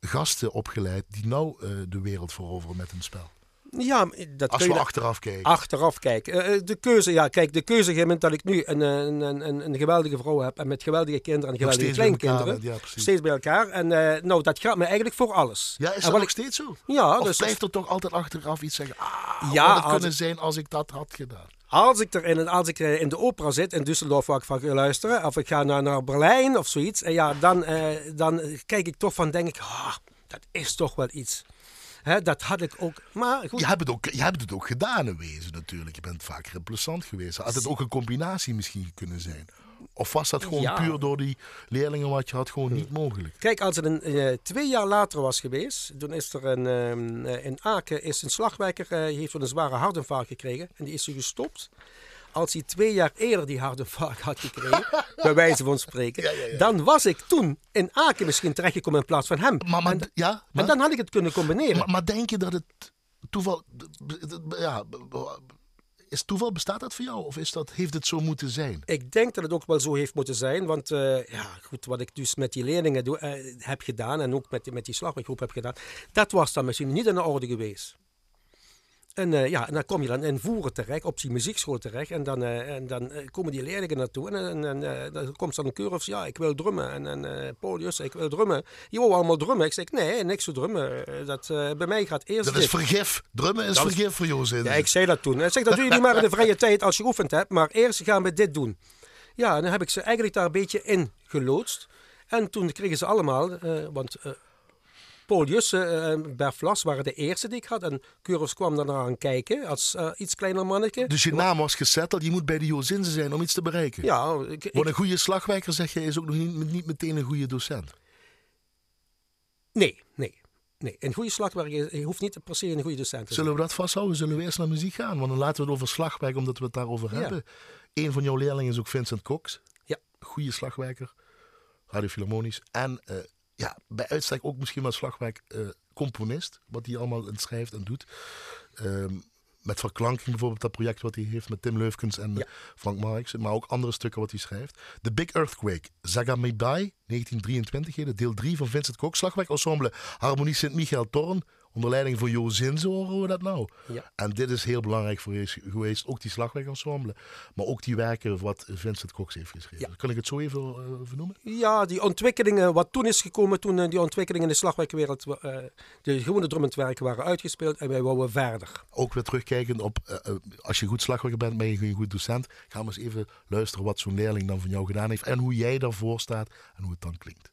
gasten opgeleid die nou uh, de wereld veroveren met een spel. Ja, dat Als kun we je achteraf kijken. Achteraf kijken. Uh, de keuze, ja, kijk, de keuze moment dat ik nu een, een, een, een, geweldige vrouw heb en met geweldige kinderen en geweldige kleinkinderen. Ja, steeds bij elkaar. En uh, nou, dat gaat me eigenlijk voor alles. Ja, is dat nog steeds zo? Ja. Of dus blijft er toch altijd achteraf iets zeggen? Ah, ja, had het kunnen zijn als ik dat had gedaan. Als ik, er in, als ik in de opera zit in Düsseldorf waar ik van ga luisteren, of ik ga naar, naar Berlijn of zoiets, en ja, dan, uh, dan kijk ik toch van, denk ik, ah, dat is toch wel iets dat had ik ook. Maar goed. Je, hebt het ook, je hebt het ook gedaan in wezen natuurlijk. Je bent vaak replacant geweest. Had het ook een combinatie misschien kunnen zijn? Of was dat gewoon puur door die leerlingen wat je had gewoon niet mogelijk? Kijk, als het een, uh, twee jaar later was geweest, toen is er een, uh, in Aken is een slagwerker, uh, heeft een zware hartinfarct gekregen en die is er gestopt als hij twee jaar eerder die hartinfarct had gekregen, bij wijze van spreken, dan was ik toen in Aken misschien terechtgekomen in plaats van hem. Maar, maar, en, ja, en dan had ik het kunnen combineren. Maar, maar denk je dat het toeval, ja, is toeval, bestaat dat voor jou? Of is dat, heeft het zo moeten zijn? Ik denk dat het ook wel zo heeft moeten zijn. Want uh, ja, goed, wat ik dus met die leerlingen doe, uh, heb gedaan en ook met, met die slagwerkgroep heb gedaan, dat was dan misschien niet in de orde geweest. En, uh, ja, en dan kom je dan in Voeren terecht, op die muziekschool terecht. En dan, uh, en dan uh, komen die leerlingen naartoe. En, en, en dan komt dan een keur of ja, ik wil drummen. En, en Polius, ik wil drummen. Je wil allemaal drummen. Ik zeg, nee, niks voor drummen. Dat, bij mij gaat eerst Dat is vergif. Drummen is dat vergif voor jou zin. Ja, ik zei dat toen. Ik zeg, dat doe je niet maar in de vrije tijd als je oefend hebt. Maar eerst gaan we dit doen. Ja, en dan heb ik ze eigenlijk daar een beetje in geloodst. En toen kregen ze allemaal, want Paul Jussen en Bert Vlas waren de eerste die ik had. En Kuros kwam daarna aan kijken als uh, iets kleiner manneke. Dus je naam was gezetteld. Je moet bij de Jozinze zijn om iets te bereiken. Ja. Ik, Want een goede slagwerker, zeg je, is ook nog niet, niet meteen een goede docent. Nee, nee. Nee, een goede slagwerker hoeft niet per se een goede docent te zijn. Zullen we dat vasthouden? Zullen we eerst naar muziek gaan? Want dan laten we het over slagwerk, omdat we het daarover ja. hebben. Een van jouw leerlingen is ook Vincent Cox. Ja. Goede slagwerker. Radiofilharmonisch. En uh, ja, bij uitstek ook misschien wel slagwerk uh, componist. Wat hij allemaal schrijft en doet. Um, met verklanking bijvoorbeeld dat project wat hij heeft met Tim Leufkens en ja. Frank Marx. Maar ook andere stukken wat hij schrijft. The Big Earthquake, Zagamedai, 1923. Deel 3 van Vincent Kok. Slagwerkensemble Harmonie Sint-Michael Torn onder leiding van Jo Zinzo horen we dat nou. Ja. En dit is heel belangrijk voor geweest, ook die slagwerkensemble, maar ook die werken wat Vincent Cox heeft geschreven. Ja. Kan ik het zo even uh, vernoemen? Ja, die ontwikkelingen, wat toen is gekomen, toen uh, die ontwikkelingen in de slagwerkwereld, uh, de gewone drummentwerken waren uitgespeeld en wij wouden verder. Ook weer terugkijkend op, als je goed slagwerker bent, ben je een goed docent. Gaan we eens even luisteren wat zo'n leerling dan van jou gedaan heeft en hoe jij daarvoor staat en hoe het dan klinkt.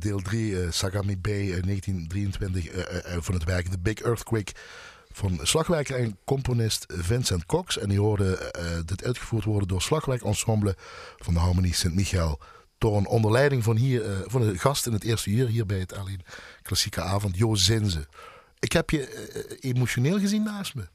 Deel 3, uh, Sagami Bay, uh, 1923, uh, van het werk The Big Earthquake van slagwerker en componist Vincent Cox. En die hoorde dit uitgevoerd worden door slagwerkensemble van de Harmonie Sint-Michael. Toren onder leiding van, hier, van de gast in het eerste uur hier bij het Alleen Klassieke Avond, Jo Zinze. Ik heb je emotioneel gezien naast me.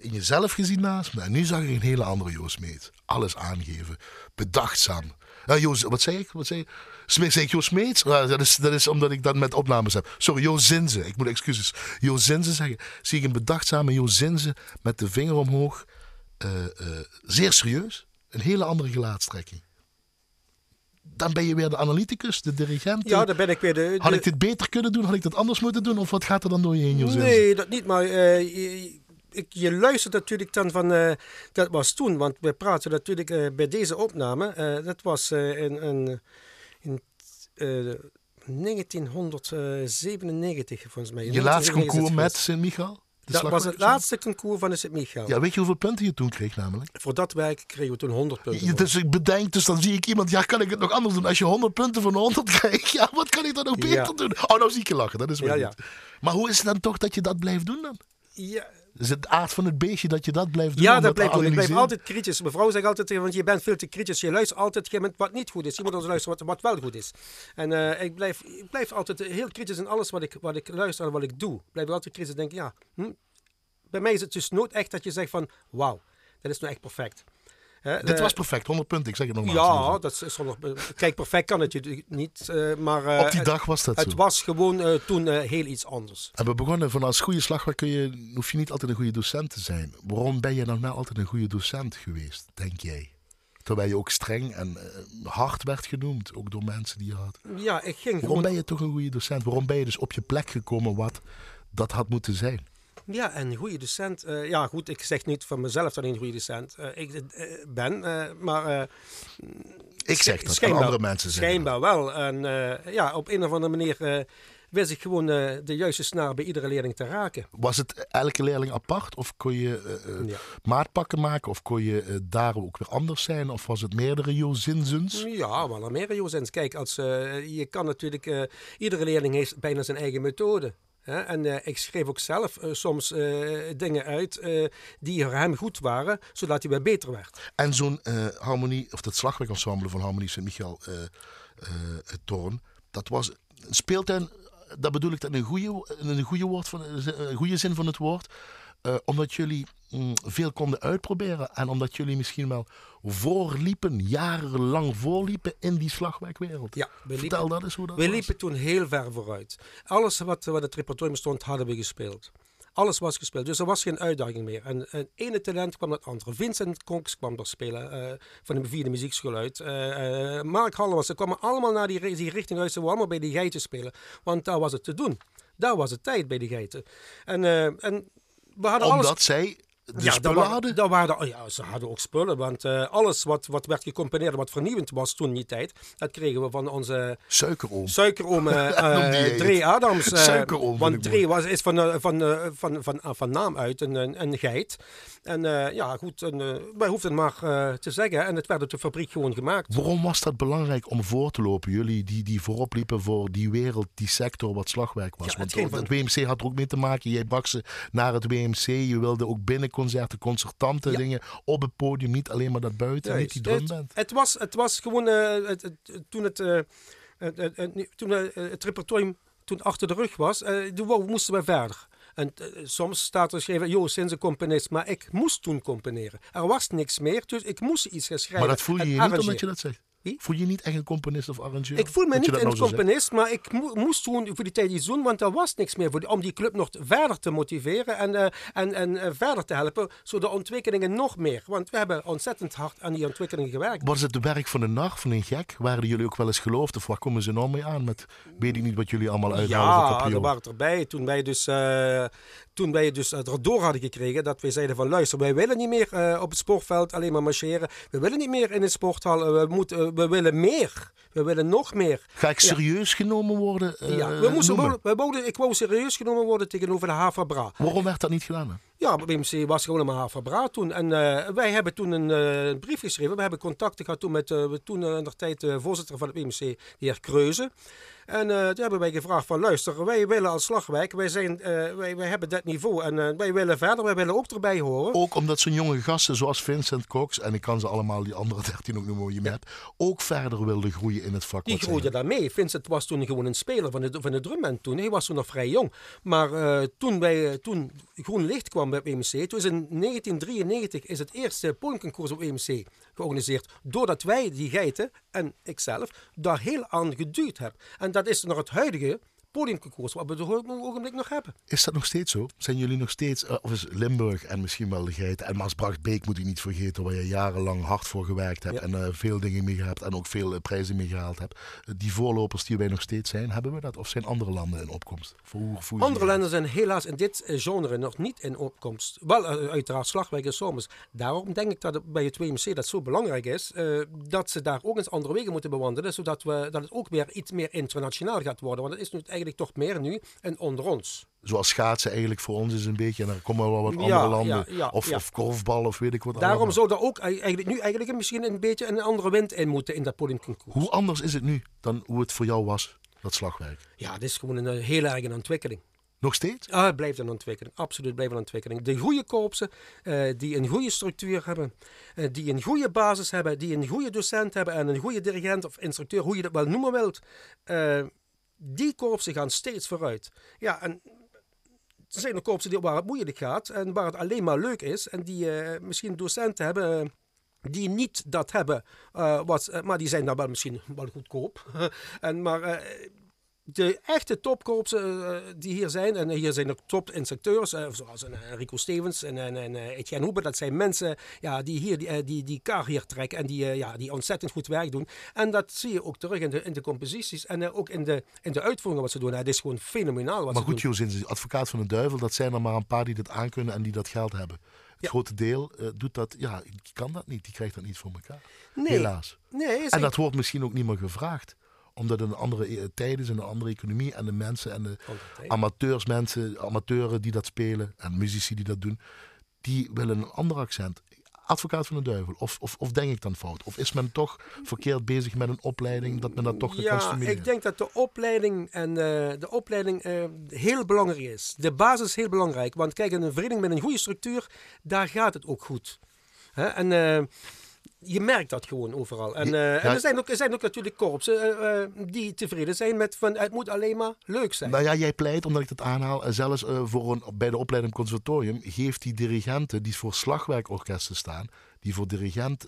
in jezelf gezien naast me. En nu zag ik een hele andere Joost Meet. Alles aangeven. Bedachtzaam Joost, wat zei ik? Wat zei ik? Smeet, zei ik Joost Smeets? dat, is, dat is omdat ik dat met opnames heb. Sorry, Joost Zinze. Ik moet excuses. Joost Zinze zeggen. Zie ik een bedachtzame Joost Zinze met de vinger omhoog. Uh, uh, zeer serieus. Een hele andere gelaatstrekking. Dan ben je weer de analyticus, de dirigent. Ja, dan ben ik weer de... Had ik dit beter kunnen doen? Had ik dat anders moeten doen? Of wat gaat er dan door je heen, Joost Nee, dat niet. Maar uh, ik, je luistert natuurlijk dan van, uh, dat was toen, want we praten natuurlijk uh, bij deze opname, uh, dat was in, in, in 1997 volgens mij. Je laatste concours met Sint-Michael? Dat was het laatste concours van de Sint-Michael. Ja, weet je hoeveel punten je toen kreeg namelijk? Voor dat werk kregen we toen 100 punten. Ja, dus ik bedenk, dus dan zie ik iemand, ja, kan ik het nog anders doen? Als je 100 punten van 100 krijgt, ja, wat kan ik dan nog beter ja. doen? Oh, nou zie ik je lachen, dat is wel ja. Maar hoe is het dan toch dat je dat blijft doen dan? Ja, is het aard van het beestje dat je dat blijft doen? Ja, dat blijft doen. Ik blijf altijd kritisch. Mevrouw zegt altijd, want je bent veel te kritisch. Je luistert altijd je wat niet goed is. Je moet ons luisteren wat, wat wel goed is. En uh, ik, blijf, ik blijf altijd heel kritisch in alles wat ik, wat ik luister en wat ik doe. Ik blijf altijd kritisch denken, ja, hm, bij mij is het dus nooit echt dat je zegt van, wauw, dat is nou echt perfect. Dit was perfect, 100 punten. Ik zeg het nogmaals. Ja, dat is nog. Kijk, perfect kan het niet. Uh, maar, uh, Op die dag was dat het, zo. Het was gewoon toen heel iets anders. En we begonnen van als goede slagwerk kun je, hoef je niet altijd een goede docent te zijn. Waarom ben je dan nou altijd een goede docent geweest, denk jij? Terwijl je ook streng en hard werd genoemd, ook door mensen die je had. Ja, ik ging Waarom ben je toch een goede docent? Waarom ben je dus op je plek gekomen wat dat had moeten zijn? Ja, en een goede docent. Uh, ja, goed, ik zeg niet van mezelf dat ik een goede docent uh, ik uh, ben, maar... ik zeg dat, andere mensen zeggen Schijnbaar wel. En ja, op een of andere manier wist ik gewoon de juiste snaar bij iedere leerling te raken. Was het elke leerling apart? Of kon je ja. maatpakken maken? Of kon je daar ook weer anders zijn? Of was het meerdere Jozinzens? Ja, wel meerdere Jozins. Kijk, als, je kan natuurlijk... iedere leerling heeft bijna zijn eigen methode. En uh, ik schreef ook zelf uh, soms uh, dingen uit die voor hem goed waren, zodat hij weer beter werd. En zo'n harmonie, of dat slagwerkensemble van Harmonie Sint-Michael Toorn, dat was een speeltuin, dat bedoel ik in een goede, in een goede, woord van, een goede zin van het woord. Omdat jullie mm, veel konden uitproberen en omdat jullie misschien wel voorliepen, jarenlang voorliepen in die slagwerkwereld. Ja, we Vertel dat eens hoe dat We liepen toen heel ver vooruit. Alles wat, wat het repertoire bestond, hadden we gespeeld. Alles was gespeeld, dus er was geen uitdaging meer. En het ene talent kwam het andere. Vincent Cox kwam er spelen uh, van de vierde muziekschool uit. Uh, uh, Mark ze kwamen allemaal naar die, die richting uit. Ze wilden allemaal bij die geiten spelen, want daar was het te doen. Daar was het tijd bij die geiten. En, en we hadden Omdat alles... zij de ja, spullen hadden? Dat waren, oh ja, ze hadden ook spullen. Want uh, alles wat, wat werd gecomponeerd, wat vernieuwend was toen die tijd, dat kregen we van onze... Suikeroom. Suikeroom uh, Dre Adams. Suikeroom. Want Dre was, is van, van, van, van, van, naam uit een, een, een geit. En ja, goed, en, wij hoefden maar te zeggen. En het werd op de fabriek gewoon gemaakt. Waarom was dat belangrijk om voor te lopen? Jullie die, die voorop liepen voor die wereld, die sector wat slagwerk was. Ja, Want het, het WMC had er ook mee te maken. Jij brak ze naar het WMC. Je wilde ook binnenconcerten, concertanten, dingen op het podium. Niet alleen maar dat buiten, niet die drumband. Het, het, was, het was gewoon uh, het, het, toen het, uh, toen het repertoire toen achter de rug was, toen moesten we verder. En soms staat er geschreven, joh, sinds een componist. Maar ik moest toen componeren. Er was niks meer, dus ik moest iets gaan schrijven. Maar dat voel je je niet omdat je dat zegt? Voel je niet echt een componist of arrangeur? Ik voel me niet een nou componist, maar ik moest toen voor die tijd iets doen, want er was niks meer voor die, om die club nog verder te motiveren en, uh, en, en uh, verder te helpen, zodat de ontwikkelingen nog meer. Want we hebben ontzettend hard aan die ontwikkelingen gewerkt. Was het de werk van een nacht, van een gek? Waren jullie ook wel eens geloofd of waar komen ze nou mee aan met, weet ik niet wat jullie allemaal uithalen? Ja, er waren erbij. Toen wij dus, uh, toen wij dus door hadden gekregen dat wij zeiden van luister, wij willen niet meer op het sportveld alleen maar marcheren. We willen niet meer in een sporthal. we moeten we willen meer. We willen nog meer. Ga ik serieus genomen worden? Uh, ja, we moesten, we, ik wou serieus genomen worden tegenover de Havabra. Waarom werd dat niet gedaan? Ja, BMC was gewoon een Havabra toen. En uh, wij hebben toen een uh, brief geschreven. We hebben contacten gehad toen met toen de tijd voorzitter van het BMC, de heer Kreuze. En uh, toen hebben wij gevraagd van luister, wij willen als Slagwijk, wij, zijn, uh, wij, wij hebben dat niveau en uh, wij willen verder, wij willen ook erbij horen. Ook omdat zo'n jonge gasten zoals Vincent Cox, en ik kan ze allemaal die andere 13 ook noemen, je met, ook verder wilden groeien in het vak. Die groeiden daar mee. Vincent was toen gewoon een speler van de, van de drumband toen. Hij was toen nog vrij jong. Maar toen, bij, toen Groen Licht kwam bij EMC, toen is in 1993 is het eerste podiumconcours op EMC georganiseerd. Doordat wij, die geiten en ikzelf, daar heel aan geduwd hebben. En dat is nog het huidige podiumconcours wat we op het ogenblik nog hebben. Is dat nog steeds zo? Zijn jullie nog steeds, uh, of is Limburg en misschien wel de Geiten en Maasbracht-Beek moet u niet vergeten, waar je jarenlang hard voor gewerkt hebt en uh, veel dingen mee gehad en ook veel uh, prijzen mee gehaald hebt. die voorlopers die wij nog steeds zijn, hebben we dat? Of zijn andere landen in opkomst? Voor, andere landen zijn helaas in dit genre nog niet in opkomst. Wel, uiteraard Slagwijk en Somers. Daarom denk ik dat het bij het 2MC dat zo belangrijk is, dat ze daar ook eens andere wegen moeten bewandelen, zodat we, dat het ook weer iets meer internationaal gaat worden. Want het is nu eigenlijk toch meer nu en onder ons. Zoals schaatsen eigenlijk voor ons is een beetje, en dan komen wel wat andere landen. Ja, of, of korfbal of weet ik wat. Daarom zou er ook eigenlijk nu eigenlijk misschien een beetje een andere wind in moeten in dat podiumconcours. Hoe anders is het nu dan hoe het voor jou was, dat slagwerk? Ja, het is gewoon een heel erg een ontwikkeling. Nog steeds? Ah, het blijft een ontwikkeling. Absoluut blijft een ontwikkeling. De goede korpsen, uh, die een goede structuur hebben, uh, die een goede basis hebben, die een goede docent hebben en een goede dirigent of instructeur, hoe je dat wel noemen wilt. Uh, die korpsen gaan steeds vooruit. Ja, en er zijn er korpsen die, waar het moeilijk gaat en waar het alleen maar leuk is. En die uh, misschien docenten hebben eh, die niet dat hebben, uh, wat, maar die zijn dan wel misschien wel goedkoop. en, maar de echte topkorpsen uh, die hier zijn, en hier zijn ook top-instructeurs, uh, zoals een, Rico Stevens en, en, en Etienne Hoeber, dat zijn mensen ja, die hier die, die, die kar hier trekken en die, ja, die ontzettend goed werk doen. En dat zie je ook terug in de, in de composities en ook in de, in de uitvoeringen wat ze doen. Het is gewoon fenomenaal wat maar ze goed, doen. Maar goed, advocaat van de duivel, dat zijn er maar een paar die dit aankunnen en die dat geld hebben. Het ja. grote deel uh, doet dat, ja, die kan dat niet, die krijgt dat niet voor elkaar. Nee. Helaas. Nee, en dat wordt misschien ook niet meer gevraagd omdat het een andere tijd is, een andere economie. En de mensen en de amateurs, mensen, amateuren die dat spelen en muzici die dat doen, die willen een ander accent. Advocaat van de duivel. Of, of, of denk ik dan fout? Of is men toch verkeerd bezig met een opleiding dat men dat toch kan Ja, ik denk dat de opleiding, en, uh, de opleiding uh, heel belangrijk is. De basis is heel belangrijk. Want kijk, een vereniging met een goede structuur, daar gaat het ook goed. Hè? En... Uh, je merkt dat gewoon overal. En, uh, ja, en er, zijn ook, er zijn ook natuurlijk korpsen uh, die tevreden zijn met van het moet alleen maar leuk zijn. Nou ja, jij pleit, omdat ik dat aanhaal, zelfs voor een, bij de opleiding conservatorium, geeft die dirigenten die voor slagwerkorkesten staan, die voor dirigent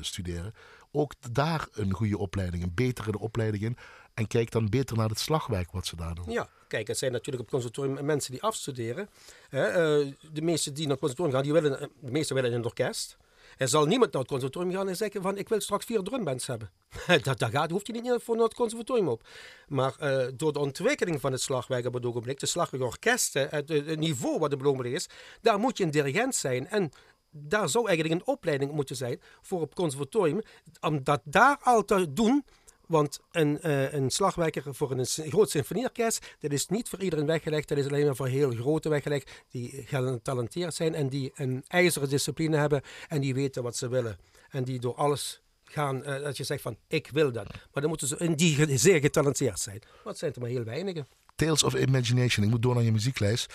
studeren, ook daar een goede opleiding, een betere opleiding in. En kijk dan beter naar het slagwerk wat ze daar doen. Ja, kijk, het zijn natuurlijk op het conservatorium mensen die afstuderen. de meesten die naar het conservatorium gaan, die willen, de meesten willen in een orkest. Er zal niemand naar het conservatorium gaan en zeggen van ik wil straks vier drumbands hebben. dat, dat gaat, hoeft je niet voor naar het conservatorium op. Maar uh, door de ontwikkeling van het slagwerk op het ogenblik, de slagwerkorkesten, het, het niveau wat de belangrijk is, daar moet je een dirigent zijn. En daar zou eigenlijk een opleiding moeten zijn voor het conservatorium. Om dat daar al te doen, want een, uh, een slagwerker voor een groot symfonieorkest, dat is niet voor iedereen weggelegd. Dat is alleen maar voor heel grote weggelegd. Die getalenteerd zijn en die een ijzeren discipline hebben. En die weten wat ze willen. En die door alles gaan, uh, dat je zegt van ik wil dat. Maar dan moeten ze in die zeer getalenteerd zijn. Wat zijn er maar heel weinigen. Tales of Imagination. Ik moet door naar je muzieklijst.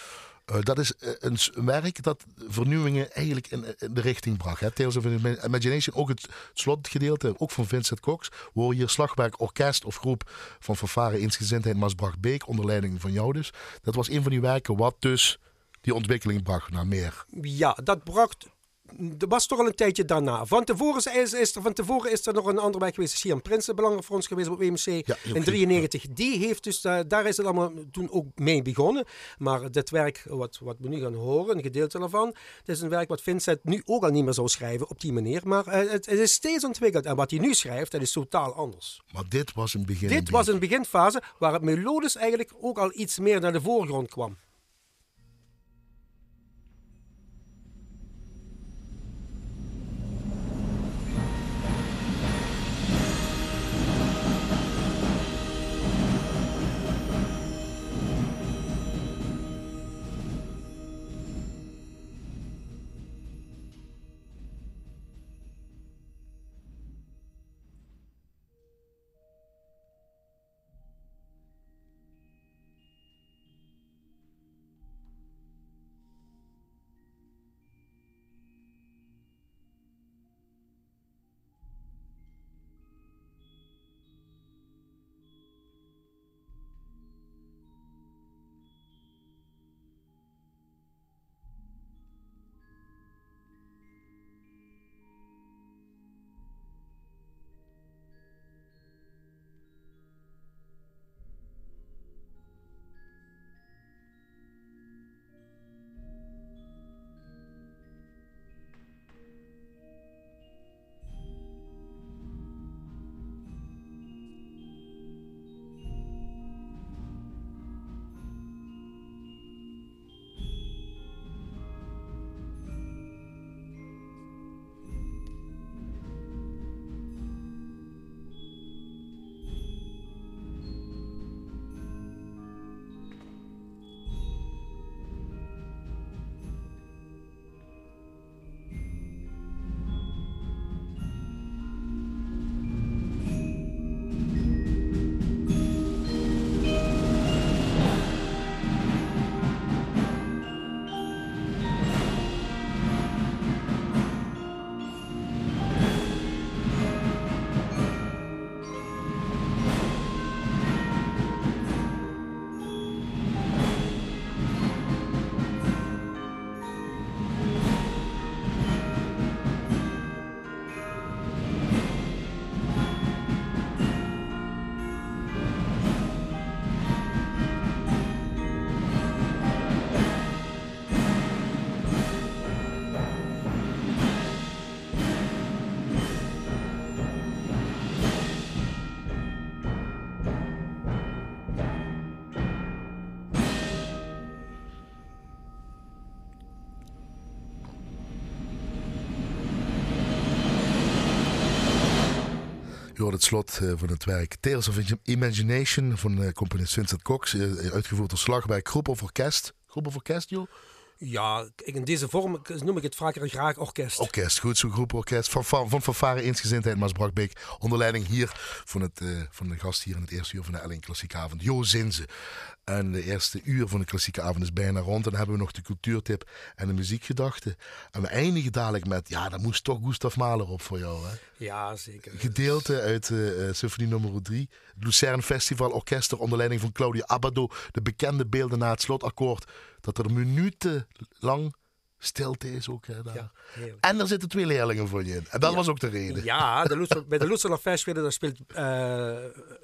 Uh, dat is een, een, werk dat vernieuwingen eigenlijk in, de richting bracht. Hè. Tales of Imagination, ook het, slotgedeelte, ook van Vincent Cox. Waar hier slagwerk, orkest of groep van Vervaren Eensgezindheid Maasbracht Beek, onder leiding van jou dus. Dat was een van die werken wat dus die ontwikkeling bracht naar meer. Ja, dat bracht dat was toch al een tijdje daarna. Van tevoren is, is, er, van tevoren is er nog een ander werk geweest. Sian Prinsen, belangrijk voor ons geweest op WMC ja, in 93. Die heeft dus, uh, daar is het allemaal toen ook mee begonnen. Maar dit werk, wat, wat we nu gaan horen, een gedeelte daarvan, dat is een werk wat Vincent nu ook al niet meer zou schrijven op die manier. Maar uh, het, het, is steeds ontwikkeld. En wat hij nu schrijft, dat is totaal anders. Maar dit was een begin. Dit was een beginfase waar het melodisch eigenlijk ook al iets meer naar de voorgrond kwam. Je hoort het slot eh, van het werk Tales of Imagination van uh, componist Vincent Cox. Uh, uitgevoerd door Slagwerk Groep of Orkest. Groep of Orkest, joh? Ja, in deze vorm noem ik het vaker graag orkest. Orkest, goed, zo'n groep orkest. Van, van, van Fanfare Eensgezindheid Maasbrakbeek. Onder leiding hier van, het, uh, van de gast hier in het eerste uur van de Elling Klassieke Avond, Jo Zinze. En de eerste uur van de klassieke avond is bijna rond. En dan hebben we nog de cultuurtip en de muziekgedachte. En we eindigen dadelijk met, ja, daar moest toch Gustav Mahler op voor jou, hè? Ja, zeker. Gedeelte uit uh, Symfonie nummer 3. Lucerne Festival Orkester onder leiding van Claudia Abado. De bekende beelden na het slotakkoord. Dat er minuten lang stilte is ook. Hè, daar. Ja, en er zitten twee leerlingen voor je in. En dat was ook de reden. Ja, de bij de Lutzer Festival daar speelt uh,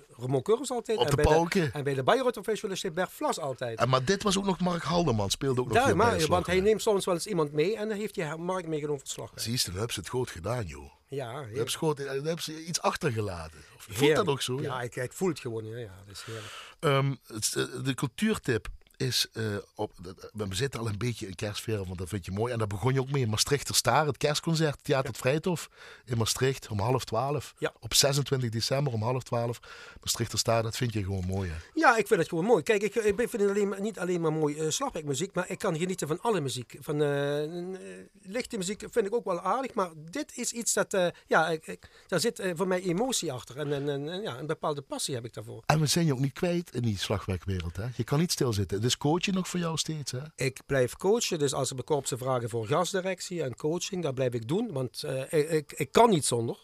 Ramon Kurus altijd. Op de en pauken. en bij de Bayreuth Festival speelt Bert Vlas altijd. En, maar dit was ook nog Mark Haldeman, speelde ook nog ja, maar, Want hij neemt soms wel eens iemand mee en dan heeft hij Mark meegenomen voor slag. Zie je, dan hebben ze het goed gedaan, joh. Ja, dan hebben, ze iets achtergelaten. Voelt dat ook zo? Ja, ik, ik voel het gewoon. Ja, ja dat is heerlijk. Um, de cultuurtip is uh, op. We zitten al een beetje in kerstsfeer, want dat vind je mooi. En daar begon je ook mee in Maastrichter Staar, het kerstconcert, Theater ja. Vrijthof in Maastricht om half twaalf. Ja. Op 26 december om half twaalf. Maastrichter Staar, dat vind je gewoon mooi. Hè? Ja, ik vind het gewoon mooi. Kijk, ik, ik vind het alleen, niet alleen maar mooi uh, slagwerkmuziek, maar ik kan genieten van alle muziek. Van uh, lichte muziek vind ik ook wel aardig, maar dit is iets dat, uh, ja, ik, ik, daar zit voor mij emotie achter. En, en, en, ja, een bepaalde passie heb ik daarvoor. En we zijn je ook niet kwijt in die slagwerkwereld. Hè? Je kan niet stilzitten. Dus coach je nog voor jou steeds, hè? Ik blijf coachen, dus als er bij korpsen vragen voor gasdirectie en coaching, dat blijf ik doen. Want ik, ik, ik kan niet zonder.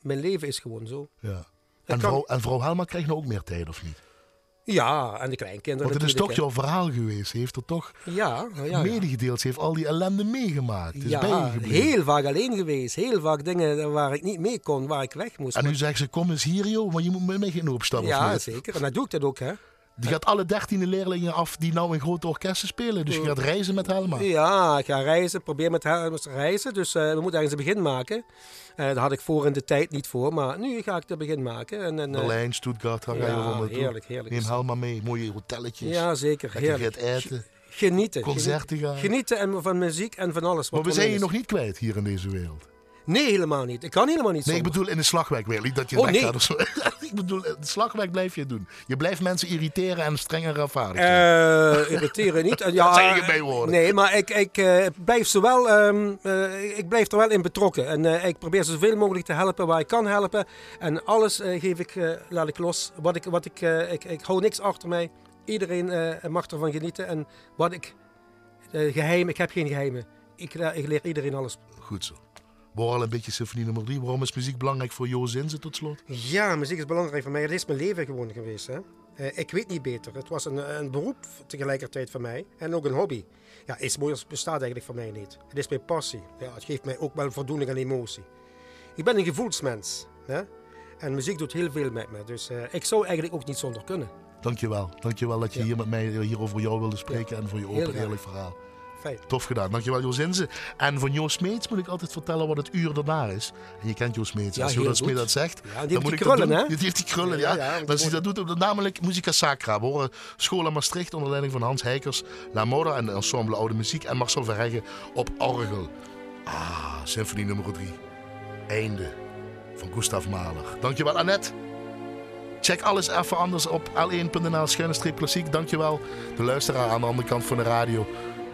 Mijn leven is gewoon zo. Ja. En, kan... vrouw, en vrouw Helma krijgt nou ook meer tijd, of niet? Ja, en de kleinkinderen Want het is toch jouw verhaal geweest. Ze heeft er toch ja, ja, medegedeeld. Ze heeft al die ellende meegemaakt. Is ja, heel vaak alleen geweest. Heel vaak dingen waar ik niet mee kon, waar ik weg moest. En nu zegt ze, kom eens hier joh, want je moet met mij geen opstappen. Ja, zeker. En dat doe ik dat ook, hè. Die gaat alle dertiende leerlingen af die nou in grote orkesten spelen. Dus je gaat reizen met Helma. Ja, ik ga reizen. Probeer met Helma te reizen. Dus uh, we moeten ergens een begin maken. Uh, daar had ik voor in de tijd niet voor. Maar nu ga ik het begin maken. En, en, uh, Berlijn, Stuttgart, daar ga je ja, heerlijk, heerlijk. Neem Helma mee. Mooie hotelletjes. Ja, zeker. Heerlijk. gaat eten. Genieten. Concerten gaan. Genieten en van muziek en van alles. Wat maar we zijn je nog niet kwijt hier in deze wereld. Nee, helemaal niet. Ik kan helemaal niet Nee, ik bedoel in de slagwerk weer. Niet dat je oh, nee. of zo. Ik bedoel, de slagwerk blijf je doen. Je blijft mensen irriteren en strenger afvaardigen. Uh, irriteren niet. Ja, dat zijn je. Nee, maar ik, ik, uh, blijf ze wel, um, uh, ik blijf er wel in betrokken. En ik probeer ze zoveel mogelijk te helpen waar ik kan helpen. En alles geef ik, laat ik los. Wat ik, wat ik, ik, ik hou niks achter mij. Iedereen mag ervan genieten. En wat ik, geheim, ik heb geen geheimen. Ik, ik leer iedereen alles. Goed zo. Waarom een beetje symfonie nummer 3. Waarom is muziek belangrijk voor Jo Zinze tot slot? Ja, muziek is belangrijk voor mij. Het is mijn leven gewoon geweest. Hè? Uh, ik weet niet beter. Het was een, een beroep tegelijkertijd voor mij. En ook een hobby. Ja, iets mooiers bestaat eigenlijk voor mij niet. Het is mijn passie. Ja, het geeft mij ook wel voldoening en emotie. Ik ben een gevoelsmens. Hè? En muziek doet heel veel met me. Dus uh, ik zou eigenlijk ook niet zonder kunnen. Dankjewel. Dankjewel dat je ja. hier met mij hier over jou wilde spreken. Ja. En voor je open eerlijk verhaal. Fijn. Tof gedaan. Dankjewel Jo Zinze. En van Jo Smeets moet ik altijd vertellen wat het uur daarna is. En je kent Jo Smeets. Ja, als Jo Smeets dat zegt, ja, die dan moet die ik krullen, dat hè? Die heeft die krullen, ja. ja, ja als hij dat doet, namelijk Musica Sacra. We horen School Maastricht onder leiding van Hans Heikers, La Moda en de ensemble Oude Muziek en Marcel Verheggen op orgel. Ah, symfonie nummer 3. Einde van Gustav Mahler. Dankjewel Annette. Check alles even anders op l1.nl schuine klassiek. Dankjewel de luisteraar aan de andere kant van de radio.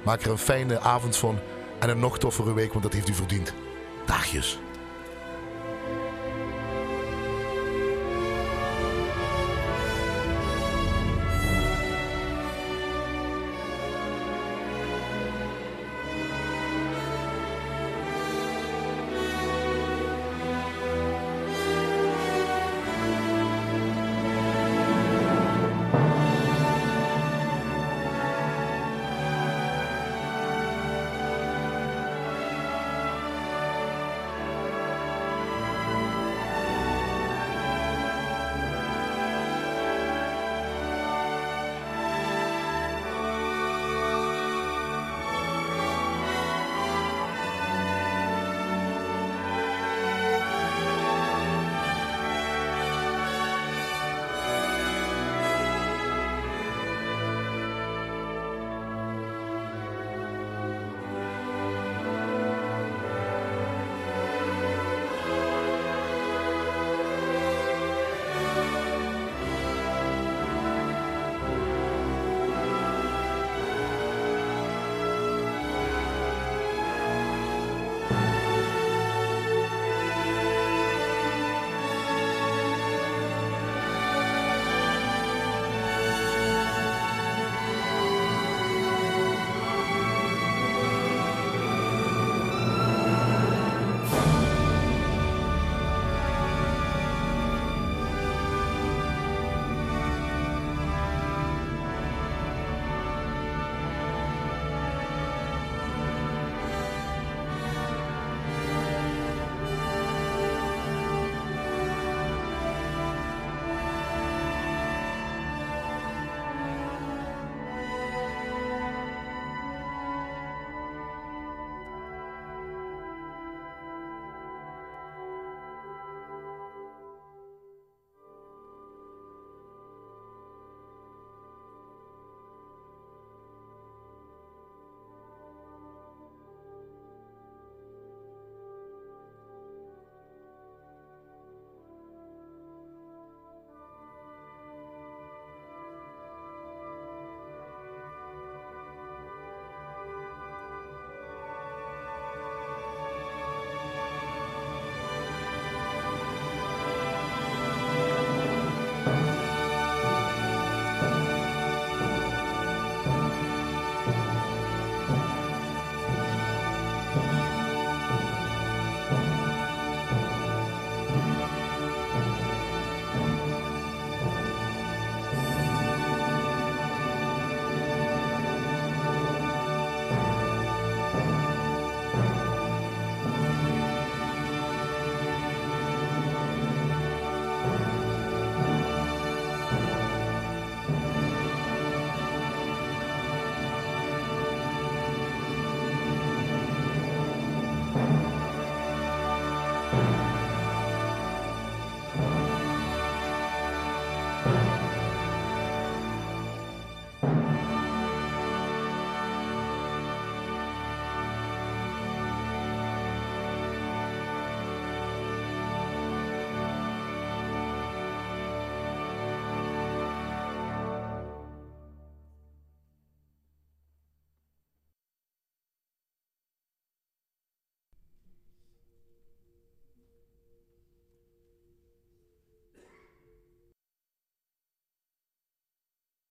Maak er een fijne avond van en een nog toffere week, want dat heeft u verdiend. Dagjes.